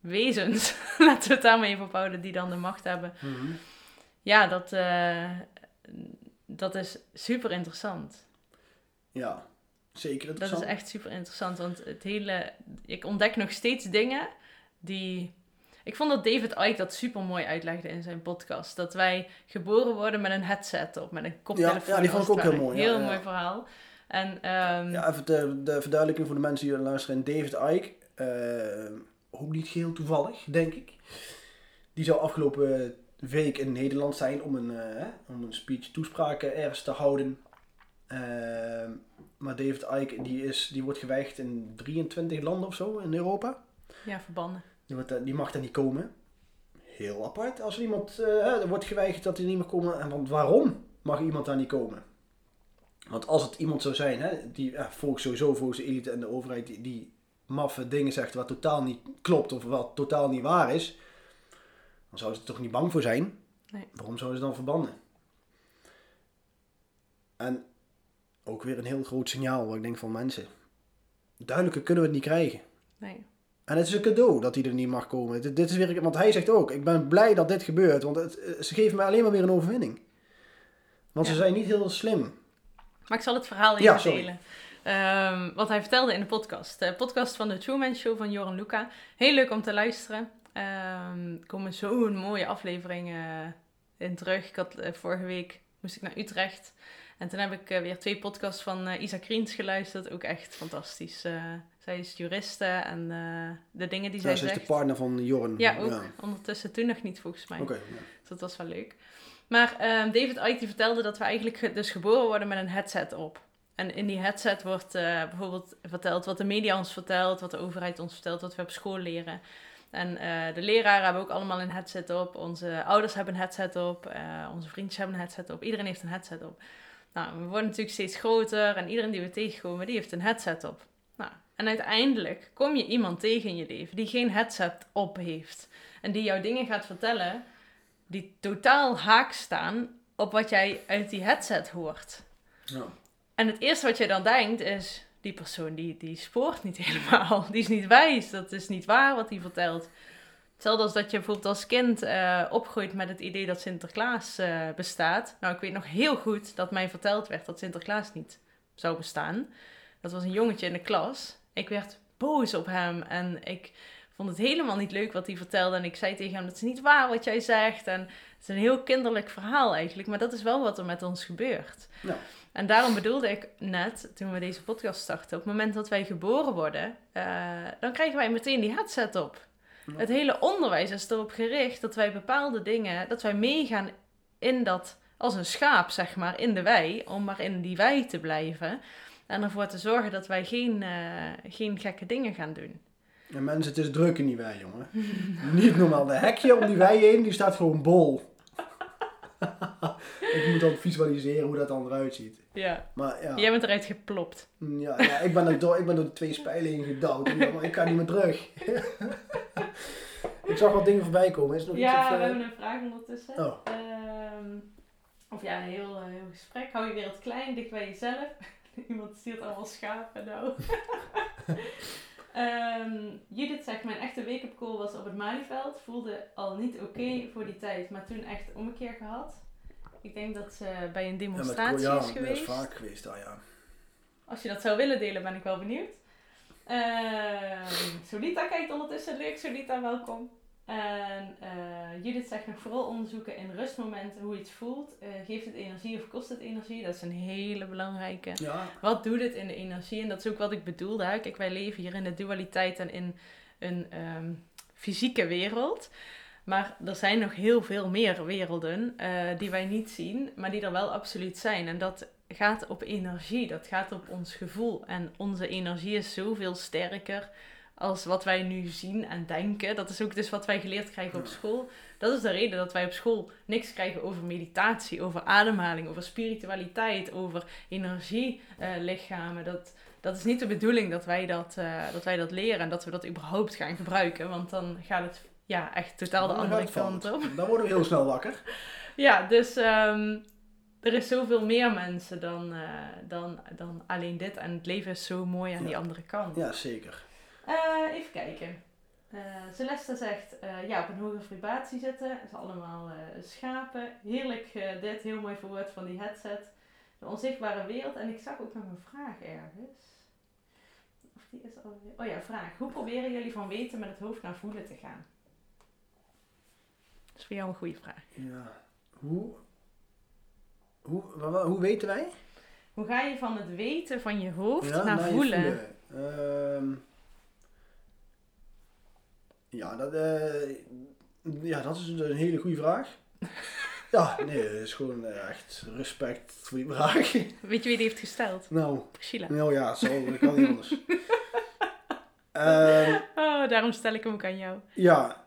wezens, laten we het daarmee even ophouden, die dan de macht hebben. Mhm. Ja, dat, eh, dat is super interessant. Ja, zeker Dat interessant. is echt super interessant, want het hele... Ik ontdek nog steeds dingen die... Ik vond dat David Icke dat super mooi uitlegde in zijn podcast. Dat wij geboren worden met een headset op, met een koptelefoon. ja, die vond ik ook heel mooi, ja, Heel ja. mooi verhaal. En ehm, Ja, even de, de verduidelijking voor de mensen die luisteren. David Icke, eh, ook niet geheel toevallig, denk ik. Die zou afgelopen week in Nederland zijn om een, eh, om een speech toespraak ergens te houden. Eh, maar David Icke die is, die wordt geweigerd in 23 landen of zo in Europa. ja, verbannen. Die, wordt, eh, die mag daar niet komen. Heel apart. Als er iemand eh, er wordt geweigerd dat hij niet mag komen. En want waarom mag iemand daar niet komen? Want als het iemand zou zijn, hè, die ja, volgens sowieso volgens de elite en de overheid, die, die maffe dingen zegt wat totaal niet klopt of wat totaal niet waar is, dan zouden ze er toch niet bang voor zijn. Nee. Waarom zouden ze dan verbannen? En ook weer een heel groot signaal waar ik denk van mensen. Duidelijker kunnen we het niet krijgen. Nee. En het is een cadeau dat hij er niet mag komen. Dit, dit is weer, want hij zegt ook, ik ben blij dat dit gebeurt, want het, eh, ze geven mij alleen maar weer een overwinning. Want ze zijn niet heel slim. Maar ik zal het verhaal even Ja, delen. Ehm, wat hij vertelde in de podcast. De podcast van de Truman Show van Joran Luca. Heel leuk om te luisteren. Ehm, er komen zo'n mooie afleveringen in terug. Ik had eh, vorige week moest ik naar Utrecht. En toen heb ik eh, weer twee podcasts van eh, Isa Kriens geluisterd. Ook echt fantastisch. Eh, zij is juriste en eh, de dingen die Ja, zij ze is zegt. de partner van Joren. Ja, ook. Ondertussen toen nog niet volgens mij. Oké, ja. Dus dat was wel leuk. Maar ehm, David Icke vertelde dat we eigenlijk ge- dus geboren worden met een headset op. En in die headset wordt eh, bijvoorbeeld verteld wat de media ons vertelt, wat de overheid ons vertelt, wat we op school leren. En eh, de leraren hebben ook allemaal een headset op, onze ouders hebben een headset op, eh, onze vriendjes hebben een headset op, iedereen heeft een headset op. Nou, we worden natuurlijk steeds groter en iedereen die we tegenkomen, die heeft een headset op. Nou, en uiteindelijk kom je iemand tegen in je leven die geen headset op heeft. En die jou dingen gaat vertellen die totaal haak staan op wat jij uit die headset hoort. Ja. En het eerste wat je dan denkt is, die persoon die, die spoort niet helemaal. Die is niet wijs, dat is niet waar wat hij vertelt. Hetzelfde als dat je bijvoorbeeld als kind eh, opgroeit met het idee dat Sinterklaas eh, bestaat. Nou, ik weet nog heel goed dat mij verteld werd dat Sinterklaas niet zou bestaan. Dat was een jongetje in de klas. Ik werd boos op hem en ik vond het helemaal niet leuk wat hij vertelde. En ik zei tegen hem, dat is niet waar wat jij zegt. En het is een heel kinderlijk verhaal eigenlijk, maar dat is wel wat er met ons gebeurt. Ja. En daarom bedoelde ik net, toen we deze podcast starten, op het moment dat wij geboren worden, eh, dan krijgen wij meteen die headset op. Ja. Het hele onderwijs is erop gericht dat wij bepaalde dingen, dat wij meegaan in dat, als een schaap zeg maar, in de wei, om maar in die wei te blijven. En ervoor te zorgen dat wij geen, eh, geen gekke dingen gaan doen. En mensen, het is druk in die wei, jongen. Niet normaal. De hekje om die wei heen, die staat gewoon bol. ik moet dan visualiseren hoe dat dan eruit ziet. Ja. Maar ja, Jij bent eruit geplopt. ja, ja ik, ben er door, ik ben door de twee spijlen heen gedouwd. En ik- ik kan niet meer terug. ik zag wat dingen voorbij komen. Is er nog iets? Ja, Of, we eh, hebben een vraag ondertussen. Oh. Ehm, of ja, een heel, eh, heel gesprek. Hou je weer het klein, dicht bij jezelf. Iemand stuurt allemaal schapen nou. Ehm, Judith zegt, mijn echte wake-up call was op het Malieveld. Voelde al niet oké voor die tijd, maar toen echt ommekeer gehad. Ik denk dat ze bij een ja, met, demonstratie ja, is dat geweest. is vaak geweest, daar, ja. Als je dat zou willen delen, ben ik wel benieuwd. Ehm Solita kijkt ondertussen leuk. Solita, welkom. En eh, Judith zegt nog vooral onderzoeken in rustmomenten hoe je het voelt. Eh, geeft het energie of kost het energie? Dat is een hele belangrijke. Ja. Wat doet het in de energie? En dat is ook wat ik bedoelde. hè. Kijk, wij leven hier in de dualiteit en in een ehm, fysieke wereld. Maar er zijn nog heel veel meer werelden eh, die wij niet zien, maar die er wel absoluut zijn. En dat gaat op energie, dat gaat op ons gevoel. En onze energie is zoveel sterker als wat wij nu zien en denken. Dat is ook dus wat wij geleerd krijgen op school. Dat is de reden dat wij op school niks krijgen over meditatie, over ademhaling, over spiritualiteit, over energielichamen. dat, dat is niet de bedoeling dat wij dat, eh, dat wij dat leren en dat we dat überhaupt gaan gebruiken. Want dan gaat het ja, echt totaal de andere kant op. Dan worden we heel snel wakker. Ja, dus ehm, er is zoveel meer mensen dan, eh, dan, dan alleen dit. En het leven is zo mooi aan die andere kant. Ja, zeker. Eh, even kijken. Eh, Celeste zegt, ja, op een hoge vibratie zitten. Het is allemaal schapen. Heerlijk dit, heel mooi verwoord van die headset. De onzichtbare wereld. En ik zag ook nog een vraag ergens. Of die is alweer... Oh ja, vraag. Hoe proberen jullie van weten met het hoofd naar voelen te gaan? Dat is voor jou een goede vraag. Ja. Hoe, hoe, hoe weten wij? Hoe ga je van het weten van je hoofd Ja, naar voelen? Ehm, ja, dat, eh, ja, dat is een hele goede vraag. Ja, nee, het is gewoon eh, echt respect voor die vraag. Weet je wie die heeft gesteld? Nou, Priscilla. nou ja, zo, dat kan niet anders. Ehm, Oh, daarom stel ik hem ook aan jou. ja.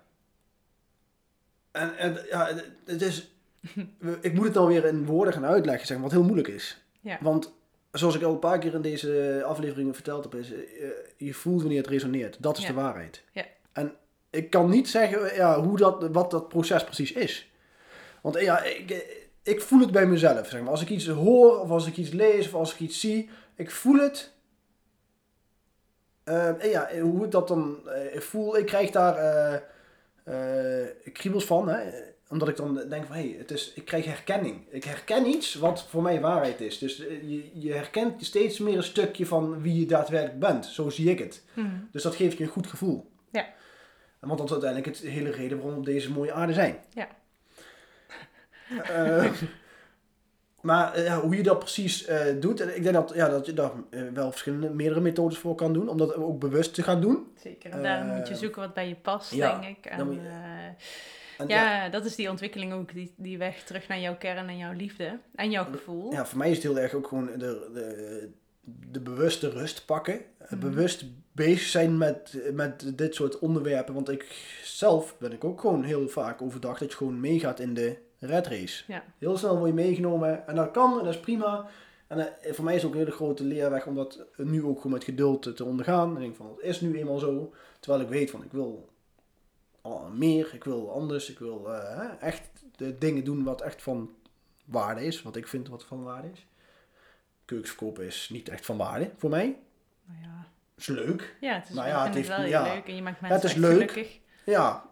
En, en ja, het- is... Ik moet het dan weer in woorden gaan uitleggen, zeg maar, wat heel moeilijk is. Ja. Want zoals ik al een paar keer in deze afleveringen verteld heb, is... eh, je voelt wanneer het resoneert. Dat is Ja. de waarheid. Ja. En ik kan niet zeggen ja, hoe dat, wat dat proces precies is. Want eh, ja, ik, ik voel het bij mezelf. Zeg maar. Als ik iets hoor, of als ik iets lees, of als ik iets zie, ik voel het. Eh, en ja, hoe ik dat dan eh, voel, ik krijg daar eh, eh, kriebels van. Hè? Omdat ik dan denk van, hé, hey, het is, ik krijg herkenning. Ik herken iets wat voor mij waarheid is. Dus eh, je, je herkent steeds meer een stukje van wie je daadwerkelijk bent. Zo zie ik het. Mhm. Dus dat geeft je een goed gevoel. Ja. Want dat is uiteindelijk het hele reden waarom we op deze mooie aarde zijn. Ja. Eh, maar eh, ja, hoe je dat precies eh, doet, en ik denk dat, ja, dat je daar eh, wel verschillende, meerdere methodes voor kan doen. Om dat ook bewust te gaan doen. Zeker. En daarom moet je zoeken wat bij je past, ja, denk ik. En, dan moet je- En ja, dat is die ontwikkeling ook. Die, die weg terug naar jouw kern en jouw liefde. En jouw gevoel. ja, voor mij is het heel erg ook gewoon de, de, de bewuste rust pakken. Mhm. Bewust bezig zijn met, met dit soort onderwerpen. Want ik zelf ben ik ook gewoon heel vaak overdag dat je gewoon meegaat in de red race. Ja. Heel snel word je meegenomen en dat kan en dat is prima. En eh, voor mij is het ook een hele grote leerweg om dat nu ook gewoon met geduld te- ondergaan. En ik denk van, het is nu eenmaal zo. Terwijl ik weet van, ik wil meer, ik wil anders, ik wil eh, echt de dingen doen wat echt van waarde is. Wat ik vind wat van waarde is. Keukens verkopen is niet echt van waarde voor mij. Nou ja. is leuk. Ja, het is Nou wel, ja, ik het vind het heeft- wel heel ja. leuk. En je maakt het mensen is echt leuk. gelukkig. Ja,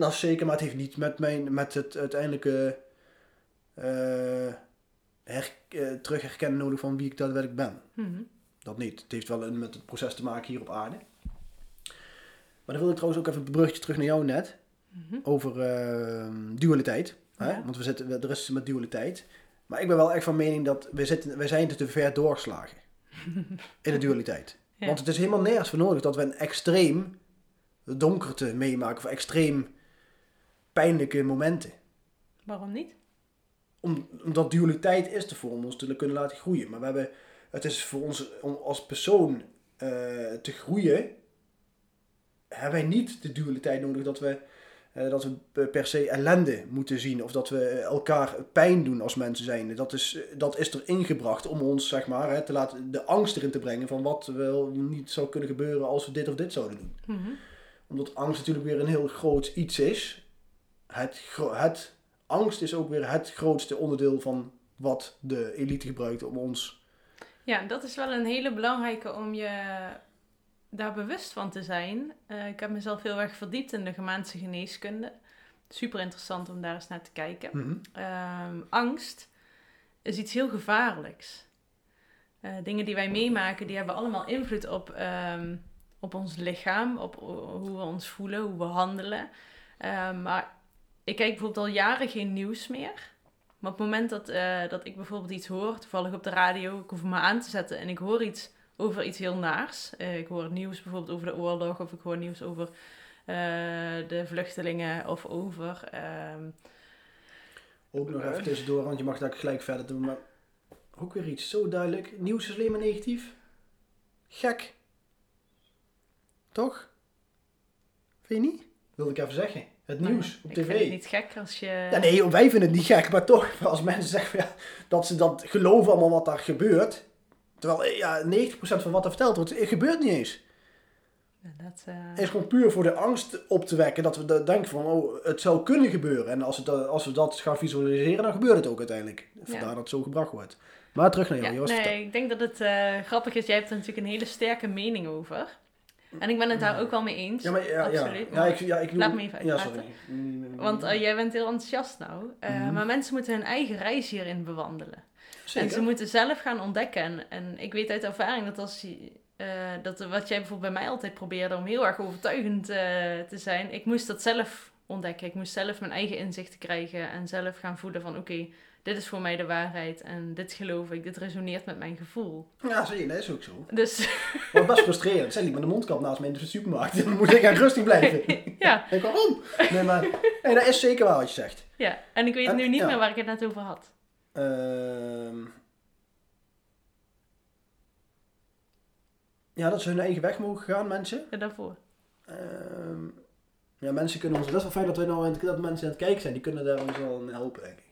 is zeker. Maar het heeft niet met, mijn, met het uiteindelijke eh, her, eh, terug herkennen nodig van wie ik daadwerkelijk ben. Mhm. Dat niet. Het heeft wel een, met het proces te maken hier op aarde. Maar dan wil ik trouwens ook even een bruggetje terug naar jou net. Mhm. Over eh, dualiteit. Hè? Want we zitten, er is met dualiteit. Maar ik ben wel echt van mening dat we, zitten, we zijn te ver doorgeslagen. in de dualiteit. Ja. Want het is helemaal nergens voor nodig dat we een extreem donkerte meemaken. Of extreem pijnlijke momenten. Waarom niet? Om, omdat dualiteit is ervoor om ons te kunnen laten groeien. Maar we hebben, het is voor ons om als persoon eh, te groeien, hebben wij niet de dualiteit nodig dat we, eh, dat we per se ellende moeten zien. Of dat we elkaar pijn doen als mensen zijn. Dat is, dat is er ingebracht om ons, zeg maar, hè, te laten, de angst erin te brengen van wat wel niet zou kunnen gebeuren als we dit of dit zouden doen Mhm. omdat angst natuurlijk weer een heel groot iets is. Het, het, angst is ook weer het grootste onderdeel van wat de elite gebruikt om ons. Ja, dat is wel een hele belangrijke om je daar bewust van te zijn. Eh, ik heb mezelf heel erg verdiept in de Gemaanse geneeskunde. Super interessant om daar eens naar te kijken. Ehm, angst is iets heel gevaarlijks. Eh, dingen die wij meemaken, die hebben allemaal invloed op, ehm, op ons lichaam, op hoe we ons voelen, hoe we handelen. Ehm, maar ik kijk bijvoorbeeld al jaren geen nieuws meer. Maar op het moment dat, eh, dat ik bijvoorbeeld iets hoor, toevallig op de radio, ik hoef maar aan te zetten en ik hoor iets over iets heel naars. Eh, ik hoor nieuws bijvoorbeeld over de oorlog of ik hoor nieuws over eh, de vluchtelingen of over... ehm, Ook nog even tussendoor, want je mag daar gelijk verder doen. Maar ook weer iets zo duidelijk. Nieuws is alleen maar negatief. Gek. Toch? Vind je niet? Wilde ik even zeggen. Het nieuws op ik tv. vind het niet gek als je... Ja, nee, wij vinden het niet gek, maar toch, als mensen zeggen ja, dat ze dat geloven allemaal wat daar gebeurt. Terwijl eh, ja, 90% van wat er verteld wordt, het gebeurt niet eens. Dat, eh, Het is gewoon puur voor de angst op te wekken dat we de- denken van, oh, het zou kunnen gebeuren. En als, het, eh, als we dat gaan visualiseren, dan gebeurt het ook uiteindelijk. Vandaar dat het zo gebracht wordt. Maar terug naar jou, Ja, nee, ik denk dat het eh, grappig is. Jij hebt er natuurlijk een hele sterke mening over. En ik ben het daar ook wel mee eens. Ja, maar ja, ja. absoluut, Ja, ik, ja, ik doe... laat me even Ja, uitpraten. sorry. Want eh, jij bent heel enthousiast nou. Eh, Mhm. Maar mensen moeten hun eigen reis hierin bewandelen. Zeker. En ze moeten zelf gaan ontdekken. En, en ik weet uit ervaring dat als je... eh, dat wat jij bijvoorbeeld bij mij altijd probeerde om heel erg overtuigend te zijn. Ik moest dat zelf ontdekken. Ik moest zelf mijn eigen inzichten krijgen. En zelf gaan voelen van oké, dit is voor mij de waarheid. En dit geloof ik. Dit resoneert met mijn gevoel. Ja, zie je, dat is ook zo. Dus Maar best frustrerend. Zij liep met een mondkap naast me in de supermarkt. Dan moet ik gaan rustig blijven. ja, En waarom? Nee, maar nee, dat is zeker waar wat je zegt. ja. En ik weet En- nu niet ja. meer waar ik het net over had. Ehm ja, dat ze hun eigen weg mogen gaan, mensen. Ja, daarvoor. Ehm, ja, mensen kunnen ons... Dat is wel fijn dat, we nou, aan het- dat mensen aan het kijken zijn. Die kunnen daar ons wel in helpen, denk ik.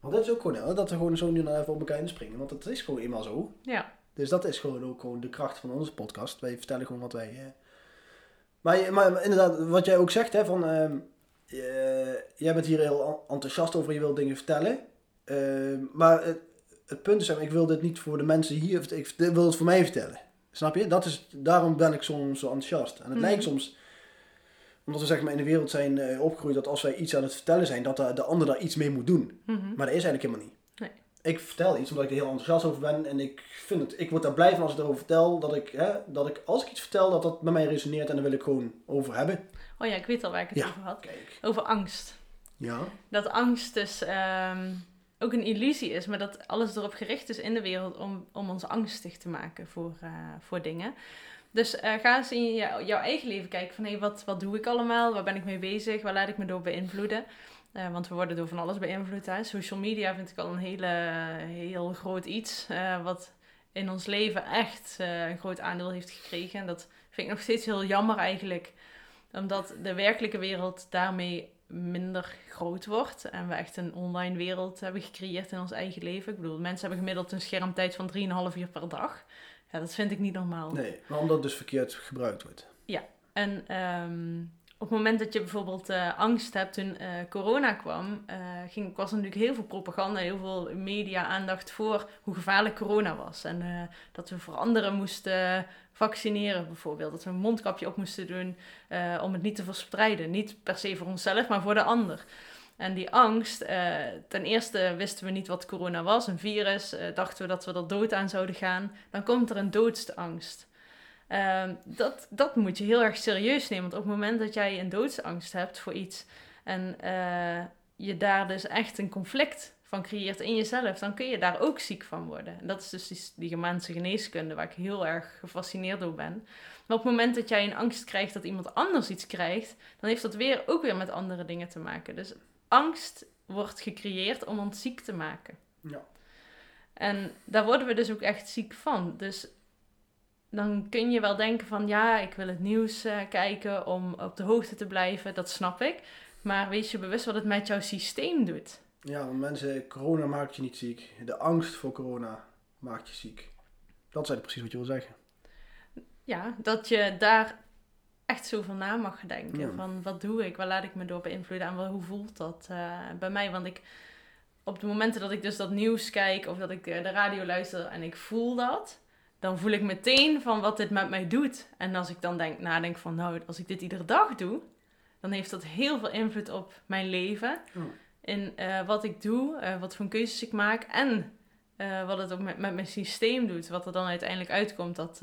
Want dat is ook gewoon... hè, Dat we gewoon zo nu dan even op elkaar inspringen. Want dat is gewoon eenmaal zo. Ja, Dus dat is gewoon ook gewoon de kracht van onze podcast. Wij vertellen gewoon wat wij... eh. Maar, maar inderdaad, wat jij ook zegt, hè, van... ehm, je- jij bent hier heel en- enthousiast over, je wilt dingen vertellen. Ehm, maar het, het punt is, ik wil dit niet voor de mensen hier... Ik wil het voor mij vertellen. Snap je? Dat is, daarom ben ik soms zo enthousiast. En het Mhm. lijkt soms... Omdat we zeg maar in de wereld zijn eh, opgegroeid dat als wij iets aan het vertellen zijn, dat de, de ander daar iets mee moet doen. Mhm. Maar dat is eigenlijk helemaal niet. Nee. Ik vertel iets omdat ik er heel enthousiast over ben. En ik vind het, ik word daar blij van als ik erover vertel. Dat ik, hè, dat ik als ik iets vertel, dat dat met mij resoneert. En daar wil ik gewoon over hebben. Oh ja, ik weet al waar ik het Ja. over had. Kijk. Over angst. Ja. Dat angst dus ehm, ook een illusie is, maar dat alles erop gericht is in de wereld om, om ons angstig te maken voor, eh, voor dingen. Dus eh, ga eens in jou- jouw eigen leven kijken van hé, wat, wat doe ik allemaal? Waar ben ik mee bezig? Waar laat ik me door beïnvloeden? Eh, want we worden door van alles beïnvloed. Social media vind ik al een hele, heel groot iets. eh, wat in ons leven echt een groot aandeel heeft gekregen. En dat vind ik nog steeds heel jammer eigenlijk. Omdat de werkelijke wereld daarmee minder groot wordt. En we echt een online wereld hebben gecreëerd in ons eigen leven. Ik bedoel, mensen hebben gemiddeld een schermtijd van 3,5 uur per dag. Ja, dat vind ik niet normaal. Nee, maar omdat het dus verkeerd gebruikt wordt. En ehm, op het moment dat je bijvoorbeeld eh, angst hebt toen eh, corona kwam, eh, ging, was er natuurlijk heel veel propaganda, heel veel media-aandacht voor hoe gevaarlijk corona was. En dat we voor anderen moesten vaccineren bijvoorbeeld. Dat we een mondkapje op moesten doen om het niet te verspreiden. Niet per se voor onszelf, maar voor de ander. En die angst, eh, ten eerste wisten we niet wat corona was, een virus, eh, dachten we dat we er dood aan zouden gaan. Dan komt er een doodsangst. Ehm, dat, dat moet je heel erg serieus nemen. Want op het moment dat jij een doodsangst hebt voor iets en eh, je daar dus echt een conflict van creëert in jezelf, dan kun je daar ook ziek van worden. En dat is dus die, die geneeskunde waar ik heel erg gefascineerd door ben. Maar op het moment dat jij een angst krijgt dat iemand anders iets krijgt, dan heeft dat weer ook weer met andere dingen te maken. Dus angst wordt gecreëerd om ons ziek te maken. Ja. En daar worden we dus ook echt ziek van. Dus dan kun je wel denken van ja, ik wil het nieuws eh, kijken om op de hoogte te blijven. Dat snap ik. Maar wees je bewust wat het met jouw systeem doet. Ja, want mensen, corona maakt je niet ziek. De angst voor corona maakt je ziek. Dat is eigenlijk precies wat je wil zeggen. Ja, dat je daar echt zo van na mag denken. Ja. Van wat doe ik, waar laat ik me door beïnvloeden en hoe voelt dat eh, bij mij? Want ik, op de momenten dat ik dus dat nieuws kijk of dat ik eh, de radio luister en ik voel dat, dan voel ik meteen van wat dit met mij doet. En als ik dan denk, nadenk van nou, als ik dit iedere dag doe, dan heeft dat heel veel invloed op mijn leven. In eh, wat ik doe, wat voor keuzes ik maak en wat het ook met, met mijn systeem doet. Wat er dan uiteindelijk uitkomt, dat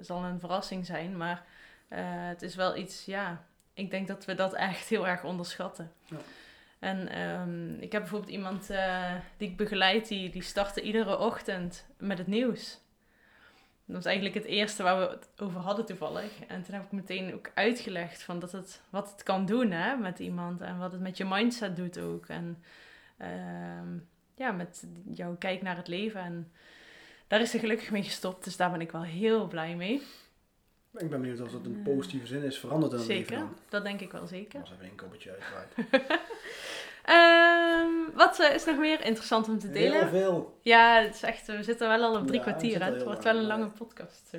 zal een verrassing zijn. Maar eh, het is wel iets, ja, ik denk dat we dat echt heel erg onderschatten. Ja. En ehm, ik heb bijvoorbeeld iemand eh, die ik begeleid, die, die startte iedere ochtend met het nieuws. Dat was eigenlijk het eerste waar we het over hadden toevallig. En toen heb ik meteen ook uitgelegd van dat het, wat het kan doen hè, met iemand. En wat het met je mindset doet ook. En ehm, ja, met jouw kijk naar het leven. En daar is ze gelukkig mee gestopt. Dus daar ben ik wel heel blij mee. Ik ben benieuwd of dat een positieve zin is veranderd het leven Zeker, dan. dat denk ik wel zeker. Als even een koppertje uitwaait. Ehm, wat eh, is nog meer interessant om te Heel delen? veel. Ja, het is echt, we zitten wel al op drie Ja, kwartier. Het heel wordt wel een lange podcast zo.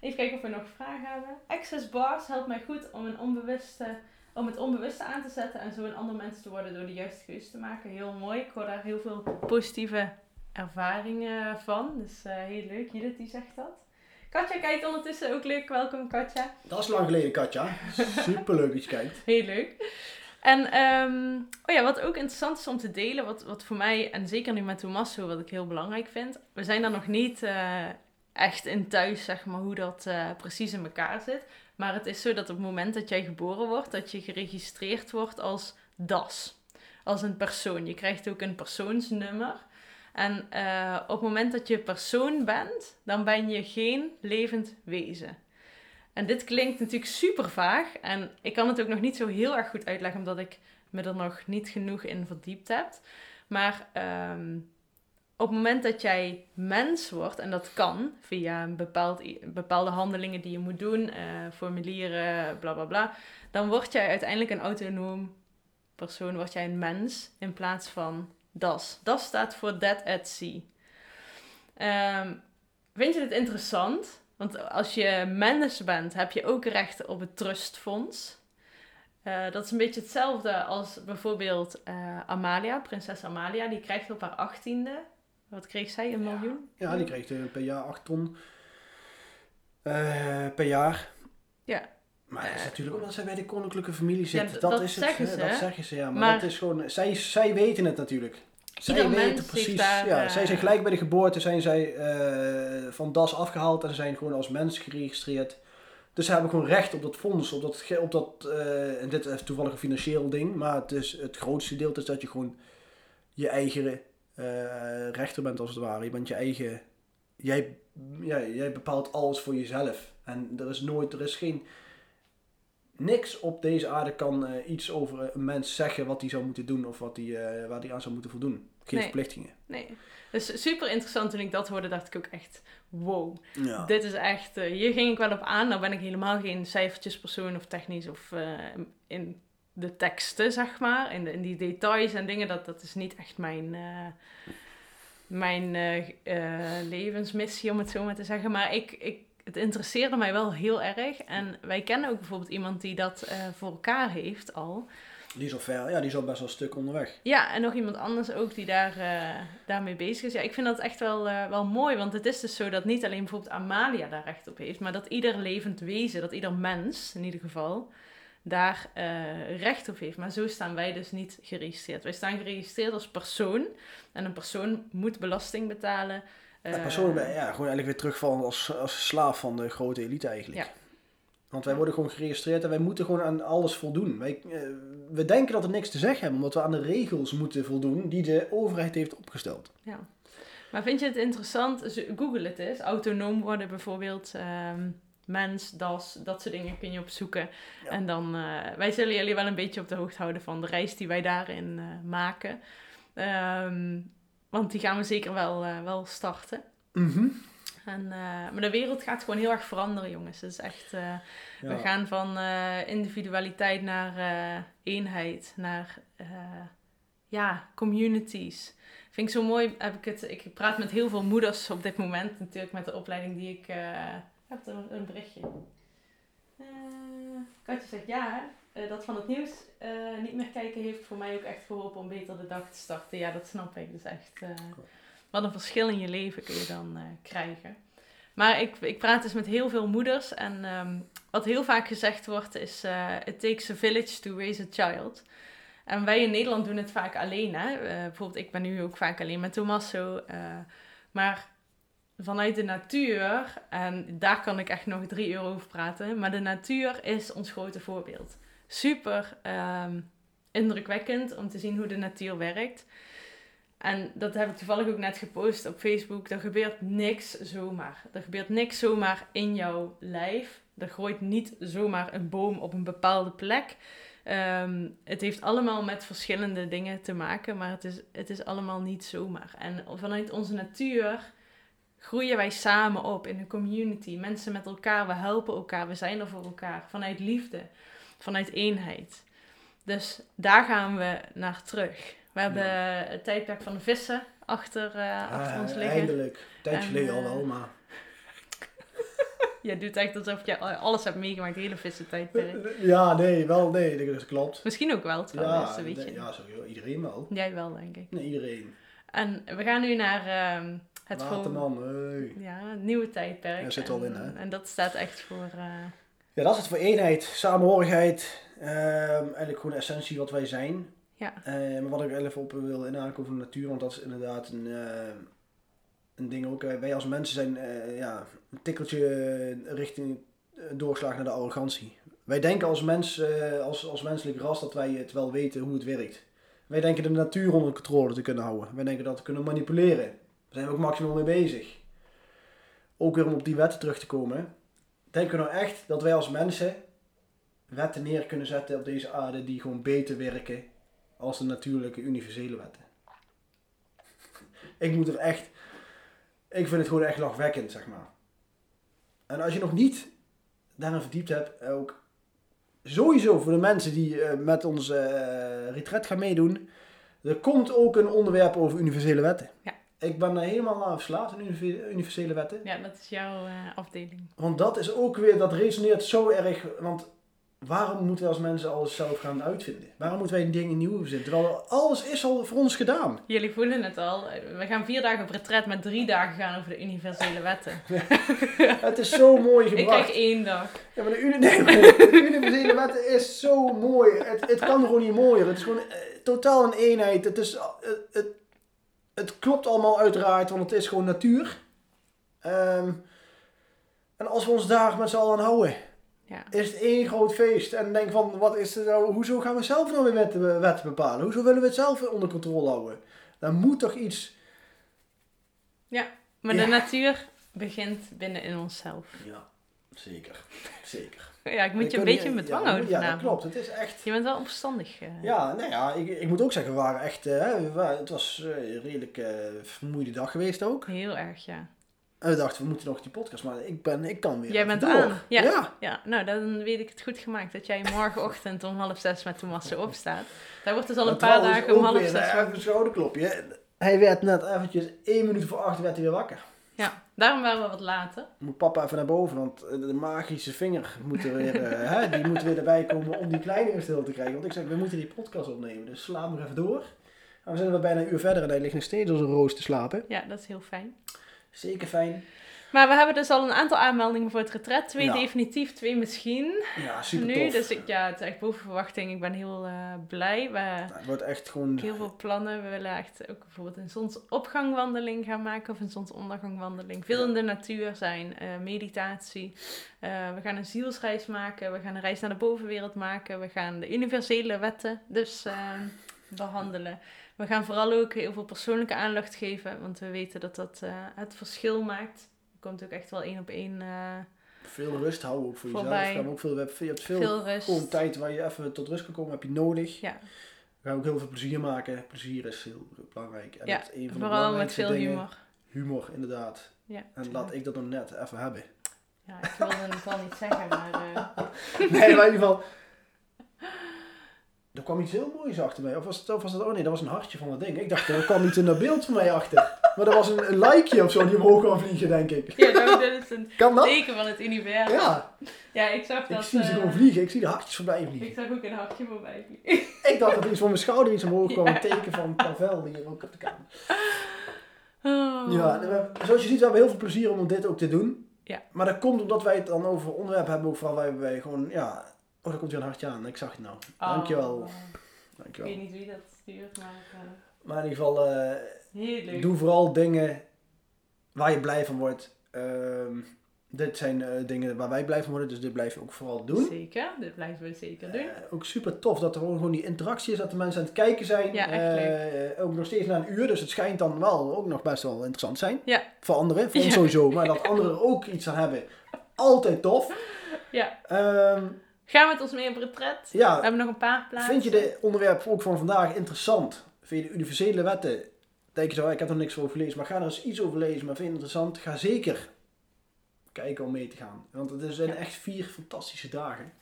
Even kijken of we nog vragen hebben. Access bars helpt mij goed om, een onbewuste, om het onbewuste aan te zetten en zo een ander mens te worden door de juiste keuze te maken. Heel mooi. Ik hoor daar heel veel positieve ervaringen van. Dus eh, heel leuk. Judith die zegt dat. Katja kijkt ondertussen ook leuk. Welkom Katja. Dat is lang geleden, Katja. Superleuk dat je kijkt. Heel leuk. En ehm, oh ja, wat ook interessant is om te delen, wat, wat voor mij, en zeker nu met Tommaso, wat ik heel belangrijk vind. We zijn daar nog niet eh, echt in thuis, zeg maar, hoe dat eh, precies in elkaar zit. Maar het is zo dat op het moment dat jij geboren wordt, dat je geregistreerd wordt als DAS. Als een persoon. Je krijgt ook een persoonsnummer. En eh, op het moment dat je persoon bent, dan ben je geen levend wezen. En dit klinkt natuurlijk super vaag. En ik kan het ook nog niet zo heel erg goed uitleggen, omdat ik me er nog niet genoeg in verdiept heb. Maar ehm, op het moment dat jij mens wordt, en dat kan via een bepaald, bepaalde handelingen die je moet doen, eh, formulieren, bla bla bla, dan word jij uiteindelijk een autonoom persoon, word jij een mens in plaats van DAS. DAS staat voor Dead at Sea. Ehm, vind je dit interessant? Want als je mens bent, heb je ook recht op het trustfonds. Eh, dat is een beetje hetzelfde als bijvoorbeeld eh, Amalia, prinses Amalia. Die krijgt op haar achttiende, wat kreeg zij, een miljoen? Ja, die krijgt eh, per jaar 8 ton per jaar. Ja. Maar dat is Eh, natuurlijk omdat zij bij de koninklijke familie Ja, zit. d- dat, dat is het, zeggen ze, Dat zeggen ze, ja. Maar, Maar- dat is gewoon... Zij, zij weten het natuurlijk. Zij Ieder weten precies... daar, ja, eh, zij zijn gelijk bij de geboorte zijn zij eh, van DAS afgehaald en zijn gewoon als mens geregistreerd. Dus ze hebben gewoon recht op dat fonds, op dat, op dat eh, en dit is toevallig een financieel ding, maar het, is, het grootste deel is dat je gewoon je eigen eh, rechter bent als het ware. Je bent je eigen, jij, ja, jij bepaalt alles voor jezelf. En er is nooit, er is geen, niks op deze aarde kan eh, iets over een mens zeggen wat hij zou moeten doen of wat hij, eh, waar hij aan zou moeten voldoen. Geen Nee. verplichtingen. Nee. Dus super interessant toen ik dat hoorde, dacht ik ook echt, wow. Ja. Dit is echt, eh, hier ging ik wel op aan. Nou ben ik helemaal geen cijfertjespersoon of technisch of eh, in de teksten, zeg maar. In, de, in die details en dingen, dat, dat is niet echt mijn, eh, mijn eh, eh, levensmissie, om het zo maar te zeggen. Maar ik, ik, het interesseerde mij wel heel erg. En wij kennen ook bijvoorbeeld iemand die dat eh, voor elkaar heeft al. Die is al ver, ja, die is al best wel een stuk onderweg. Ja, en nog iemand anders ook die daar, eh, daarmee bezig is. Ja, ik vind dat echt wel, eh, wel mooi, want het is dus zo dat niet alleen bijvoorbeeld Amalia daar recht op heeft, maar dat ieder levend wezen, dat ieder mens in ieder geval, daar recht op heeft. Maar zo staan wij dus niet geregistreerd. Wij staan geregistreerd als persoon en een persoon moet belasting betalen. Ja, persoonlijk, ja, gewoon eigenlijk weer terugvallen als, als slaaf van de grote elite eigenlijk. Ja. Want wij worden gewoon geregistreerd en wij moeten gewoon aan alles voldoen. Wij, eh, we denken dat we niks te zeggen hebben, omdat we aan de regels moeten voldoen die de overheid heeft opgesteld. Ja. Maar vind je het interessant? Google het eens. Autonoom worden bijvoorbeeld. ehm, mens, das, dat soort dingen kun je opzoeken. Ja. En dan, eh, wij zullen jullie wel een beetje op de hoogte houden van de reis die wij daarin eh, maken. Ehm, want die gaan we zeker wel, eh, wel starten. Mhm. En, eh, maar de wereld gaat gewoon heel erg veranderen, jongens. Het is echt, eh, Ja. we gaan van individualiteit naar eenheid, naar ja, communities. Vind ik zo mooi. Heb ik, het, ik praat met heel veel moeders op dit moment, natuurlijk met de opleiding die ik heb. Er een berichtje. Katje zegt ja, hè, eh, dat van het nieuws eh, niet meer kijken heeft voor mij ook echt geholpen om beter de dag te starten. Ja, dat snap ik. Dus echt, eh, wat een verschil in je leven kun je dan krijgen. Maar ik, ik praat dus met heel veel moeders en ehm, wat heel vaak gezegd wordt is: It takes a village to raise a child. En wij in Nederland doen het vaak alleen. Hè? Bijvoorbeeld, ik ben nu ook vaak alleen met Tommaso. maar vanuit de natuur, en daar kan ik echt nog drie uur over praten, maar de natuur is ons grote voorbeeld. Super ehm, indrukwekkend om te zien hoe de natuur werkt. En dat heb ik toevallig ook net gepost op Facebook. Er gebeurt niks zomaar. Er gebeurt niks zomaar in jouw lijf. Er groeit niet zomaar een boom op een bepaalde plek. Ehm, het heeft allemaal met verschillende dingen te maken, maar het is, het is allemaal niet zomaar. En vanuit onze natuur groeien wij samen op in een community. Mensen met elkaar, we helpen elkaar, we zijn er voor elkaar. Vanuit liefde, vanuit eenheid. Dus daar gaan we naar terug. We hebben het tijdperk van de vissen achter, uh, achter ons liggen. Eindelijk. Tijdje geleden al wel, eh, maar... Je doet echt alsof je alles hebt meegemaakt, de hele vissentijdperk. Ja, nee, wel, nee, dat klopt. Misschien ook wel trouwens, ja, weet je. ja, sowieso. Iedereen wel. Jij wel, denk ik. Nee, iedereen. En we gaan nu naar ehm, het Waterman, hey. Ja, het nieuwe tijdperk. Ja, zit al in, hè? En dat staat echt voor... Ja, dat is het voor eenheid, samenhorigheid. ehm, eigenlijk gewoon de essentie wat wij zijn. Ja. Maar wat ik even op wil inhaken over de natuur, want dat is inderdaad een, eh, een ding ook. Wij als mensen zijn eh, ja, een tikkeltje richting eh, doorslag naar de arrogantie. Wij denken als, mens, eh, als, als menselijk ras dat wij het wel weten hoe het werkt. Wij denken de natuur onder controle te kunnen houden. Wij denken dat te kunnen manipuleren. Daar zijn we ook maximaal mee bezig. Ook weer om op die wetten terug te komen. Denken we nou echt dat wij als mensen wetten neer kunnen zetten op deze aarde die gewoon beter werken als de natuurlijke universele wetten? Ik moet er echt. Ik vind het gewoon echt lachwekkend, zeg maar. En als je nog niet daarin verdiept hebt, ook sowieso voor de mensen die eh, met ons eh retret gaan meedoen, er komt ook een onderwerp over universele wetten. Ja. Ik ben daar helemaal aan verslaafd aan univer- universele wetten. ja, dat is jouw eh, afdeling. Want dat is ook weer, dat resoneert zo erg. Want waarom moeten we als mensen alles zelf gaan uitvinden? Waarom moeten wij dingen nieuw verzinnen? Terwijl alles is al voor ons gedaan. Jullie voelen het al. We gaan vier dagen op retret, maar drie dagen gaan over de universele wetten. Het is zo mooi Ik gebracht. krijg één dag. Ja, maar de, uni- nee, maar de universele wetten is zo mooi. Het, het kan gewoon niet mooier. Het is gewoon eh, totaal een eenheid. Het, is, eh, het, het, klopt allemaal uiteraard, want het is gewoon natuur. Ehm, en als we ons daar met z'n allen aan houden, Ja. is het één groot feest. En denk van, wat is het nou, hoezo gaan we zelf nou weer wetten, wetten bepalen? Hoezo willen we het zelf onder controle houden? Daar moet toch iets... Maar Ja. de natuur begint binnen in onszelf. Ja, zeker. Zeker. Ja, ik moet je een beetje in niet- bedwang ja, houden Ja, dat klopt. Het is echt... Je bent wel opstandig. eh. Ja, nou ja, ik, ik moet ook zeggen, we waren echt, eh, we waren- het was een redelijk eh, vermoeide dag geweest ook. Heel erg, ja. En we dachten, we moeten nog die podcast, maar ik, ben, ik kan weer Jij bent door. aan, ja. ja. Ja, nou, dan weet ik het goed gemaakt dat jij morgenochtend om half zes met Thomas opstaat. Daar wordt dus al een paar dagen om half weer, zes. Even een schouderklopje. Hij werd net eventjes één minuut voor acht werd hij weer wakker. Ja, daarom waren we wat later. Moet papa even naar boven, want eh, de magische vinger moet er weer, eh, hè, die moet weer erbij komen om die kleine stil te krijgen. Want ik zeg, we moeten die podcast opnemen, dus sla nog even door. En we zijn er bijna een uur verder en hij ligt nog steeds als een roos te slapen. Ja, dat is heel fijn. Zeker fijn. Maar we hebben dus al een aantal aanmeldingen voor het retret. Twee Ja. definitief, twee misschien. Ja, super nu, tof. dus ik, ja, het is echt boven verwachting. Ik ben heel eh, blij. We Het wordt echt gewoon... heel veel plannen. We willen echt ook bijvoorbeeld een zonsopgangwandeling gaan maken of een zonsondergangwandeling. Veel in de natuur zijn, eh, meditatie. Eh, we gaan een zielsreis maken. We gaan een reis naar de bovenwereld maken. We gaan de universele wetten dus eh, behandelen. We gaan vooral ook heel veel persoonlijke aandacht geven, want we weten dat dat het verschil maakt. Komt ook echt wel één op één eh, Veel rust houden ook voor jezelf. Voorbij. Gaan we ook veel, je hebt- veel, veel rust. gewoon tijd waar je even tot rust kan komen, heb je nodig. Ja, We gaan ook heel veel plezier maken. Plezier is heel belangrijk. En Ja, dat is een van de vooral met veel dingen. humor. Humor, inderdaad. Ja, En laat ik dat nog net even hebben. ja, ik wilde het wel niet zeggen, maar eh, nee, maar in ieder geval... Er kwam iets heel moois achter mij. Of was het, of was het... Oh nee, dat was een hartje van dat ding. Ik dacht, er kwam iets in dat beeld van mij achter. Maar dat was een, een likeje of zo die omhoog kwam vliegen, denk ik. ja, dat is een Kan dat? teken van het universum. Ja, Ja, ik zag ik dat... zie ze eh, gewoon vliegen. Ik zie de hartjes voorbij ik vliegen. zag ook een hartje voorbij vliegen. Ik dacht dat iets van mijn schouder iets omhoog kwam. Een teken van Pavel hier ook op de kamer. Oh. Ja, we- zoals je ziet, we hebben heel veel plezier om dit ook te doen. Ja. Maar dat komt omdat wij het dan over onderwerpen hebben, ook vooral wij, wij gewoon, ja... Oh, daar komt weer een hartje aan. Ik zag het nou. Dankjewel. Oh. Ik Dankjewel. weet niet wie dat stuurt, maar eh, Maar in ieder geval, eh, heel leuk. doe vooral dingen waar je blij van wordt. Ehm, dit zijn eh, dingen waar wij blij van worden, dus dit blijven we ook vooral doen. Zeker, dit blijven we zeker doen. Ook super tof dat er gewoon, gewoon die interactie is, dat de mensen aan het kijken zijn. Ja, echt ook nog steeds na een uur, dus het schijnt dan wel ook nog best wel interessant zijn. Ja. Voor anderen, voor ons sowieso, maar dat anderen er ook iets aan hebben. Altijd tof. Ja. Ehm, Ga met ons mee op retret. We ja, hebben nog een paar plaatsen. vind je de onderwerp ook van vandaag interessant? Vind je de universele wetten? Denk je zo, ik heb er niks over gelezen, maar ga er eens iets over lezen. Maar vind je het interessant? Ga zeker kijken om mee te gaan. Want het zijn Ja. echt vier fantastische dagen.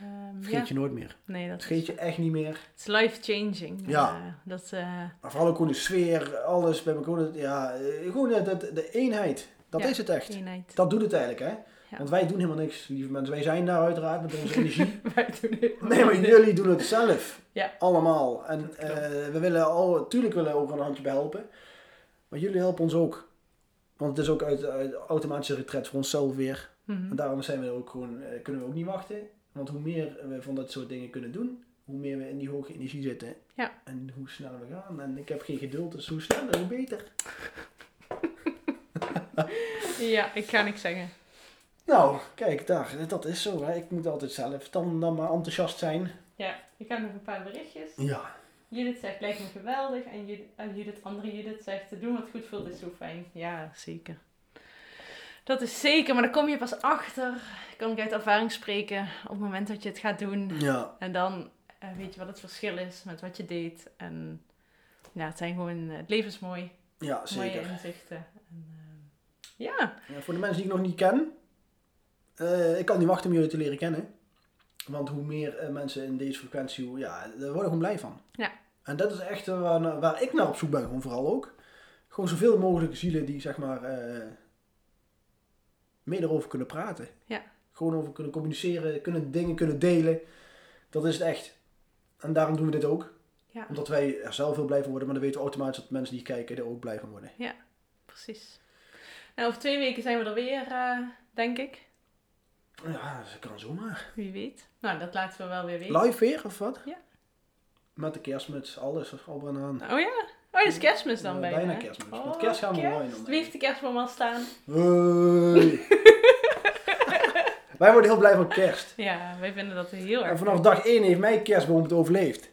Ehm, Vergeet ja. je nooit meer. Nee, dat Vergeet je echt niet meer. Het is life-changing. Ja. Eh, dat, eh, Maar vooral ook gewoon de sfeer, alles bij elkaar. Ja, eh, gewoon de, de, de eenheid. Dat Ja. is het echt. eenheid. Dat doet het eigenlijk, hè? Ja. Want wij doen helemaal niks, lieve mensen. Wij zijn daar uiteraard met onze energie. Wij doen. Nee, maar jullie doen het zelf. Ja. Allemaal. En eh, we willen al, natuurlijk willen we ook een handje bij helpen. Maar jullie helpen ons ook. Want het is ook uit, uit automatische retret voor onszelf weer. Mhm. En daarom zijn we ook gewoon, eh, kunnen we ook niet wachten. Want hoe meer we van dat soort dingen kunnen doen, hoe meer we in die hoge energie zitten. Ja. En hoe sneller we gaan. En ik heb geen geduld, dus hoe sneller, hoe beter. Ja, ik ga niks zeggen. Nou, kijk, daar, dat is zo. Hè. Ik moet altijd zelf dan, dan maar enthousiast zijn. Ja, ik heb nog een paar berichtjes. Ja. Judith zegt, lijkt me geweldig. En Judith, en Judith andere Judith zegt, te doen wat goed voelt is zo fijn. Ja, zeker. Dat is zeker, maar daar kom je pas achter. Kan ik uit ervaring spreken op het moment dat je het gaat doen. Ja. En dan eh, weet je wat het verschil is met wat je deed. En ja, het zijn gewoon, eh, het leven is mooi. Ja, Mooie zeker. inzichten. En, eh, ja, Ja, voor de mensen die ik nog niet ken, eh, ik kan niet wachten om jullie te leren kennen. Want hoe meer eh, mensen in deze frequentie, hoe, ja, daar worden we gewoon blij van. Ja. En dat is echt eh, waar, waar ik naar op zoek ben, gewoon vooral ook. Gewoon zoveel mogelijk zielen die, zeg maar, meer erover kunnen praten. Ja. Gewoon over kunnen communiceren, kunnen dingen kunnen delen. Dat is het echt. En daarom doen we dit ook. ja, Omdat wij er zelf heel blij van worden, maar dan weten we automatisch dat mensen die kijken er ook blij van worden. precies. Nou, over twee weken zijn we er weer, denk ik. Ja, dat kan zomaar. Wie weet. Nou, dat laten we wel weer weten. Live weer of wat? Ja. Met de kerstmuts, alles al bijna aan. Oh ja? Oh, dat is kerstmis dan bijna. bijna kerstmis. Oh, Met kerst gaan we online dan, Wie heeft de kerstboom al staan? Hoi. Wij worden heel blij van kerst. Ja, wij vinden dat heel erg En vanaf dag 1 heeft mijn kerstboom het overleefd.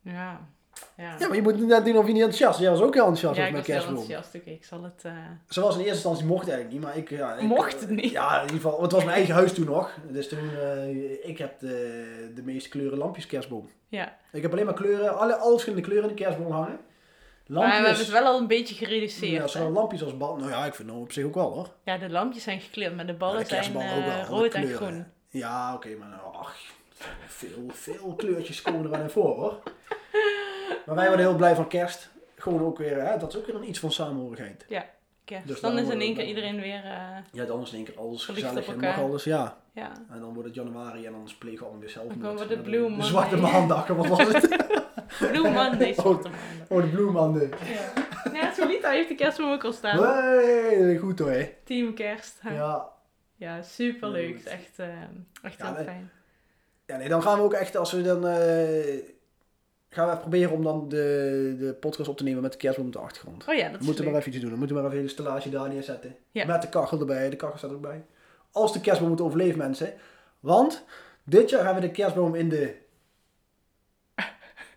Ja. Ja. Ja, maar je moet net doen of je niet enthousiast Jij was ook heel enthousiast Ja, over ik mijn was heel kerstboom. enthousiast. Oké, ik zal het... eh, Zoals in eerste instantie mocht eigenlijk niet, maar ik... Ja, ik Mocht het niet? Ja, in ieder geval. Het was mijn eigen huis toen nog. Dus toen, eh, ik heb de, de meeste kleuren lampjes kerstboom. Ja. Ik heb alleen maar kleuren, alle, alle verschillende kleuren in de kerstboom hangen. Maar we hebben Lampjes. het wel al een beetje ja, gereduceerd. zo'n hè? lampjes als bal. Nou ja, ik vind het op zich ook wel hoor. Ja, de lampjes zijn gekleurd, maar de ballen Ja, de zijn kerstballen eh, ook wel, alle rood en groen. Ja, oké, maar ach, veel, veel kleurtjes komen er wel in voor hoor. Maar wij worden heel blij van kerst. Gewoon ook weer, hè, dat is ook weer een iets van samenhorigheid. Kerst. Dus dan dan is in één keer iedereen weer... eh, Ja, dan is in één keer alles gezellig en mag alles, ja. ja. En dan wordt het januari en dan plegen we allemaal weer zelf. Dan komen we de Blue de Monday. zwarte maandag, wat was het? Blue Monday, Oh. zwarte maandag. Oh, de Blue Monday. Ja. Ja, Solita heeft de kerstboom ook al staan. Hey, goed hoor. hè. Team kerst. hè. Ja, Ja. super leuk. Ja, goed. Echt, eh, echt Ja, heel nee. fijn. ja, nee, dan gaan we ook echt, als we dan... eh, gaan we proberen om dan de, de podcast op te nemen met de kerstboom op de achtergrond. Oh ja, dat We is moeten leuk. maar even iets doen. We moeten maar even een stellage daar neerzetten. Ja. Met de kachel erbij. De kachel staat ook bij. Als de kerstboom moet overleven, mensen. Want dit jaar hebben we de kerstboom in de...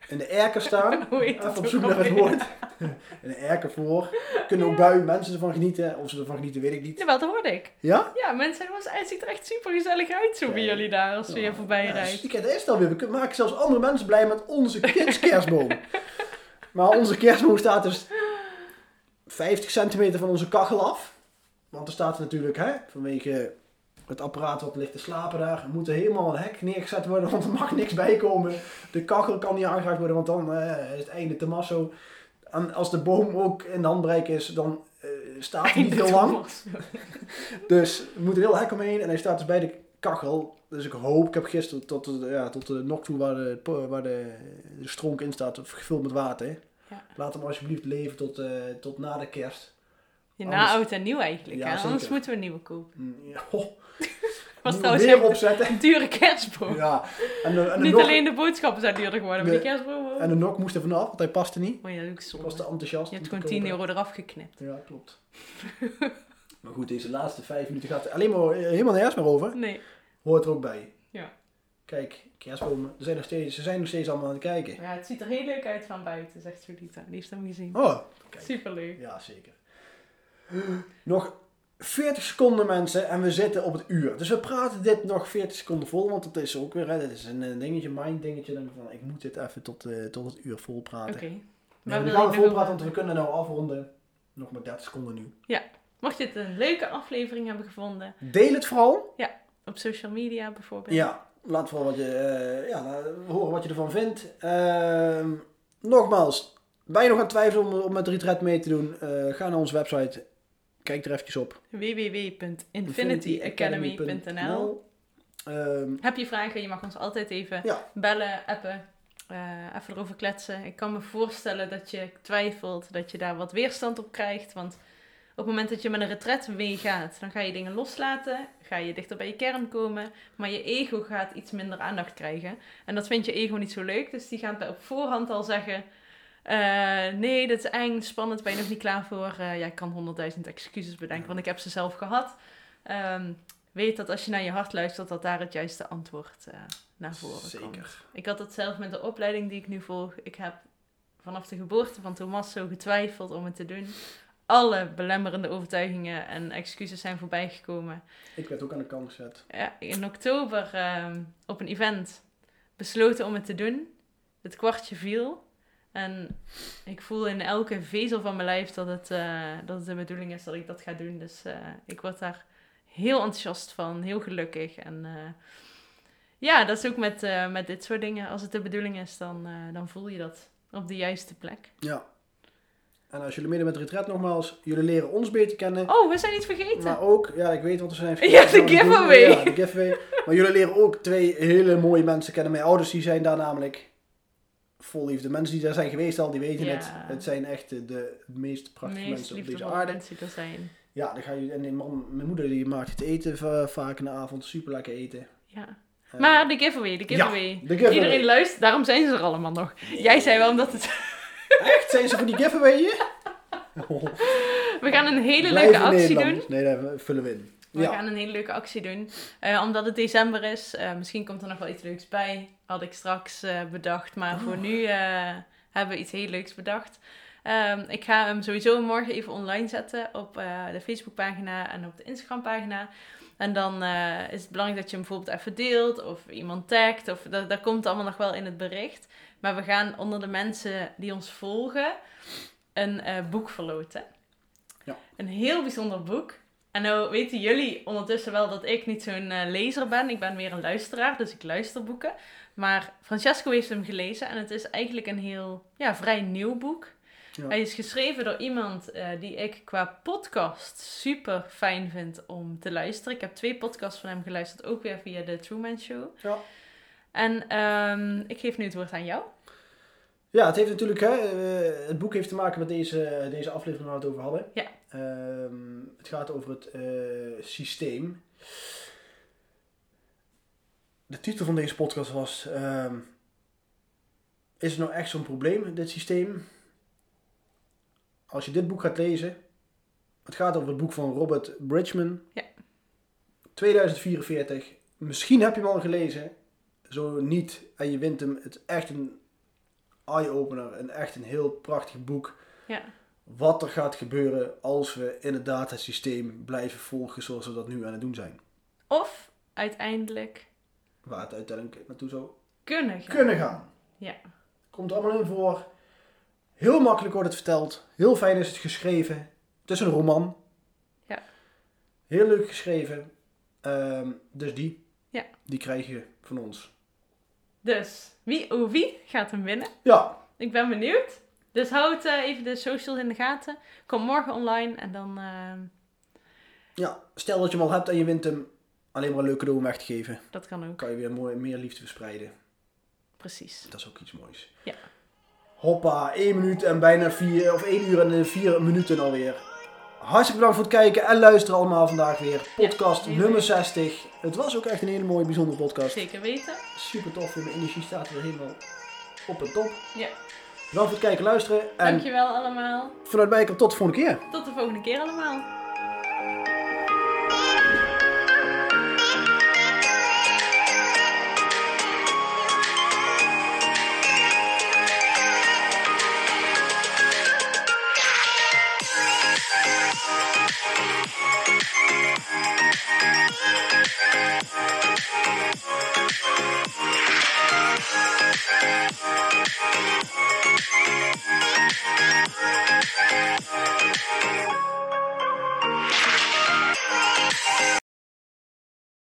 In de erker staan. Even op zoek naar het woord. In de erker voor. Kunnen ook bui mensen ervan genieten. Of ze ervan genieten, weet ik niet. Jawel, dat hoorde ik. Ja? Ja, mensen, het, ziet er echt super gezellig uit zo bij Ja. jullie daar als je hier voorbij Ja, rijdt. stiekem, dat is alweer. We maken zelfs andere mensen blij met onze kids kerstboom. maar onze kerstboom staat dus 50 centimeter van onze kachel af. Want er staat natuurlijk, hè, vanwege het apparaat wat ligt te slapen daar, moet er helemaal een hek neergezet worden, want er mag niks bij komen. De kachel kan niet aangeraakt worden, want dan eh, is het einde. En als de boom ook in handbereik is, dan eh, staat hij niet heel lang. Dus er moet een heel hek omheen en hij staat dus bij de kachel. Dus ik hoop, ik heb gisteren tot de, ja, tot de nok toe waar de, waar de, de stronk in staat, gevuld met water. Ja. Laat hem alsjeblieft leven tot, eh, tot na de kerst. Anders- na oud en nieuw eigenlijk. Ja, hè? Anders zeker. moeten we een nieuwe kopen. Mm, Ja, Was trouwens weer opzetten. een dure kerstboom. Ja. En de, en de Niet nok, alleen de boodschappen zijn duurder geworden, maar die kerstboom ook. en de nok moest er vanaf, want hij paste niet. Oh ja, dat is was te enthousiast. Je hebt gewoon 10 kopen. euro eraf geknipt. Ja, klopt. Maar goed, deze laatste vijf minuten gaat alleen maar eh, helemaal nergens meer over. Nee. Hoort er ook bij. Ja. Kijk, kerstbomen, er zijn nog steeds, ze zijn nog steeds allemaal aan het kijken. Ja, het ziet er heel leuk uit van buiten, zegt Julita. Die heeft hem gezien. Oh, kijk. Superleuk. Ja, zeker. Nog 40 seconden mensen en we zitten op het uur. Dus we praten dit nog 40 seconden vol, want het is ook weer, hè, dit is een eh, dingetje, mind dingetje. Dan van, ik moet dit even tot, eh, tot het uur vol praten. Oké. Nee, Maar we wil gaan vol praten, want we kunnen nou afronden. Nog maar 30 seconden nu. Mocht je het een leuke aflevering hebben gevonden, Deel het vooral. op social media bijvoorbeeld. Ja, laat vooral wat je, eh, ja, horen wat je ervan vindt. Ehm, nogmaals, ben je nog aan het twijfelen om, om met Retreat mee te doen? Ga naar onze website. Kijk er eventjes op. www.infinityacademy.nl Ehm, Heb je vragen, je mag ons altijd even Ja. bellen, appen, eh, even erover kletsen. Ik kan me voorstellen dat je twijfelt, dat je daar wat weerstand op krijgt. Want op het moment dat je met een retret meegaat, dan ga je dingen loslaten, ga je dichter bij je kern komen, maar je ego gaat iets minder aandacht krijgen. En dat vindt je ego niet zo leuk, dus die gaat bij op voorhand al zeggen... eh, nee, dat is eng, spannend, ben je nog niet klaar voor. Eh, ja, ik kan honderdduizend excuses bedenken, want ik heb ze zelf gehad. Ehm, weet dat als je naar je hart luistert, dat daar het juiste antwoord eh, naar voren komt. zeker. Ik had het zelf met de opleiding die ik nu volg. Ik heb vanaf de geboorte van Thomas zo getwijfeld om het te doen. Alle belemmerende overtuigingen en excuses zijn voorbijgekomen. Ik werd ook aan de kant gezet. Ja, in oktober ehm, op een event besloten om het te doen. Het kwartje viel. En ik voel in elke vezel van mijn lijf dat het, eh, dat het de bedoeling is dat ik dat ga doen. Dus eh, ik word daar heel enthousiast van, heel gelukkig. En eh, ja, dat is ook met, met dit soort dingen. Als het de bedoeling is, dan, dan voel je dat op de juiste plek. Ja. En als jullie midden met Retreat nogmaals, jullie leren ons beter kennen. Oh, we zijn iets vergeten. Maar ook, ja, ik weet wat er zijn. Ja, de giveaway. Ja, de giveaway. Maar jullie leren ook twee hele mooie mensen kennen. Mijn ouders die zijn daar namelijk vol liefde. Mensen die daar zijn geweest al, die weten Ja. het. Het zijn echt de, meest prachtige meest mensen op deze aarde. mensen er zijn. Ja, dan ga je, en die man, mijn moeder die maakt het eten va- vaak in de avond. Super lekker eten. Ja. Eh, Maar de giveaway, de giveaway. de giveaway. Iedereen luistert, daarom zijn ze er allemaal nog. Jij zei wel omdat het... Echt? Zijn ze voor die giveaway hier? We gaan een hele Blijf leuke actie doen. Nee, daar vullen we in. We ja. gaan een hele leuke actie doen. Eh, omdat het december is. eh, misschien komt er nog wel iets leuks bij. Had ik straks eh, bedacht. Maar Oh. voor nu eh, hebben we iets heel leuks bedacht. Ehm, ik ga hem sowieso morgen even online zetten op eh, de Facebookpagina en op de Instagram-pagina. En dan is het belangrijk dat je hem bijvoorbeeld even deelt of iemand tagt. Of, dat, dat komt allemaal nog wel in het bericht. Maar we gaan onder de mensen die ons volgen een boek verloten. Ja. Een heel bijzonder boek. En nou weten jullie ondertussen wel dat ik niet zo'n lezer ben. Ik ben meer een luisteraar, dus ik luister boeken. Maar Francesco heeft hem gelezen en het is eigenlijk een heel ja, vrij nieuw boek. Ja. Hij is geschreven door iemand eh, die ik qua podcast super fijn vind om te luisteren. Ik heb twee podcasts van hem geluisterd, ook weer via de Truman Show. Ja. En ehm, ik geef nu het woord aan jou. Ja, het heeft natuurlijk, hè, eh, het boek heeft te maken met deze, deze aflevering waar we het over hadden. Ja. Ehm, het gaat over het eh, systeem. De titel van deze podcast was, ehm, is het nou echt zo'n probleem, dit systeem? Als je dit boek gaat lezen, het gaat over het boek van Robert Bridgman. Ja. 2044. Misschien heb je hem al gelezen. Zo niet en je wint hem. Het is echt een eye-opener. En echt een heel prachtig boek. Ja. Wat er gaat gebeuren als we inderdaad het systeem blijven volgen zoals we dat nu aan het doen zijn. Of uiteindelijk Waar het uiteindelijk naartoe zou kunnen gaan. kunnen gaan. Ja. Komt er allemaal in voor. Heel makkelijk wordt het verteld. Heel fijn is het geschreven. Het is een roman. Ja. Heel leuk geschreven. Ehm, dus die. Ja. Die krijg je van ons. Dus, wie, oh, wie gaat hem winnen? Ja. Ik ben benieuwd. Dus houd eh, even de socials in de gaten. Kom morgen online en dan... ehm, ja. Stel dat je hem al hebt en je wint hem. Alleen maar een leuk cadeau om weg te geven. dat kan ook. kan je weer mooi, meer liefde verspreiden. Precies. Dat is ook iets moois. Ja. Hoppa, 1 minuut en bijna 4, of 1 uur en 4 minuten alweer. Hartstikke bedankt voor het kijken en luisteren allemaal vandaag weer. Podcast nummer leuk. 60. Het was ook echt een hele mooie, bijzondere podcast. Zeker weten. Super tof, mijn energie staat weer helemaal op en top. Ja. Bedankt voor het kijken en luisteren. En Dankjewel allemaal. vanuit mij tot de volgende keer. Tot de volgende keer allemaal. Thank you.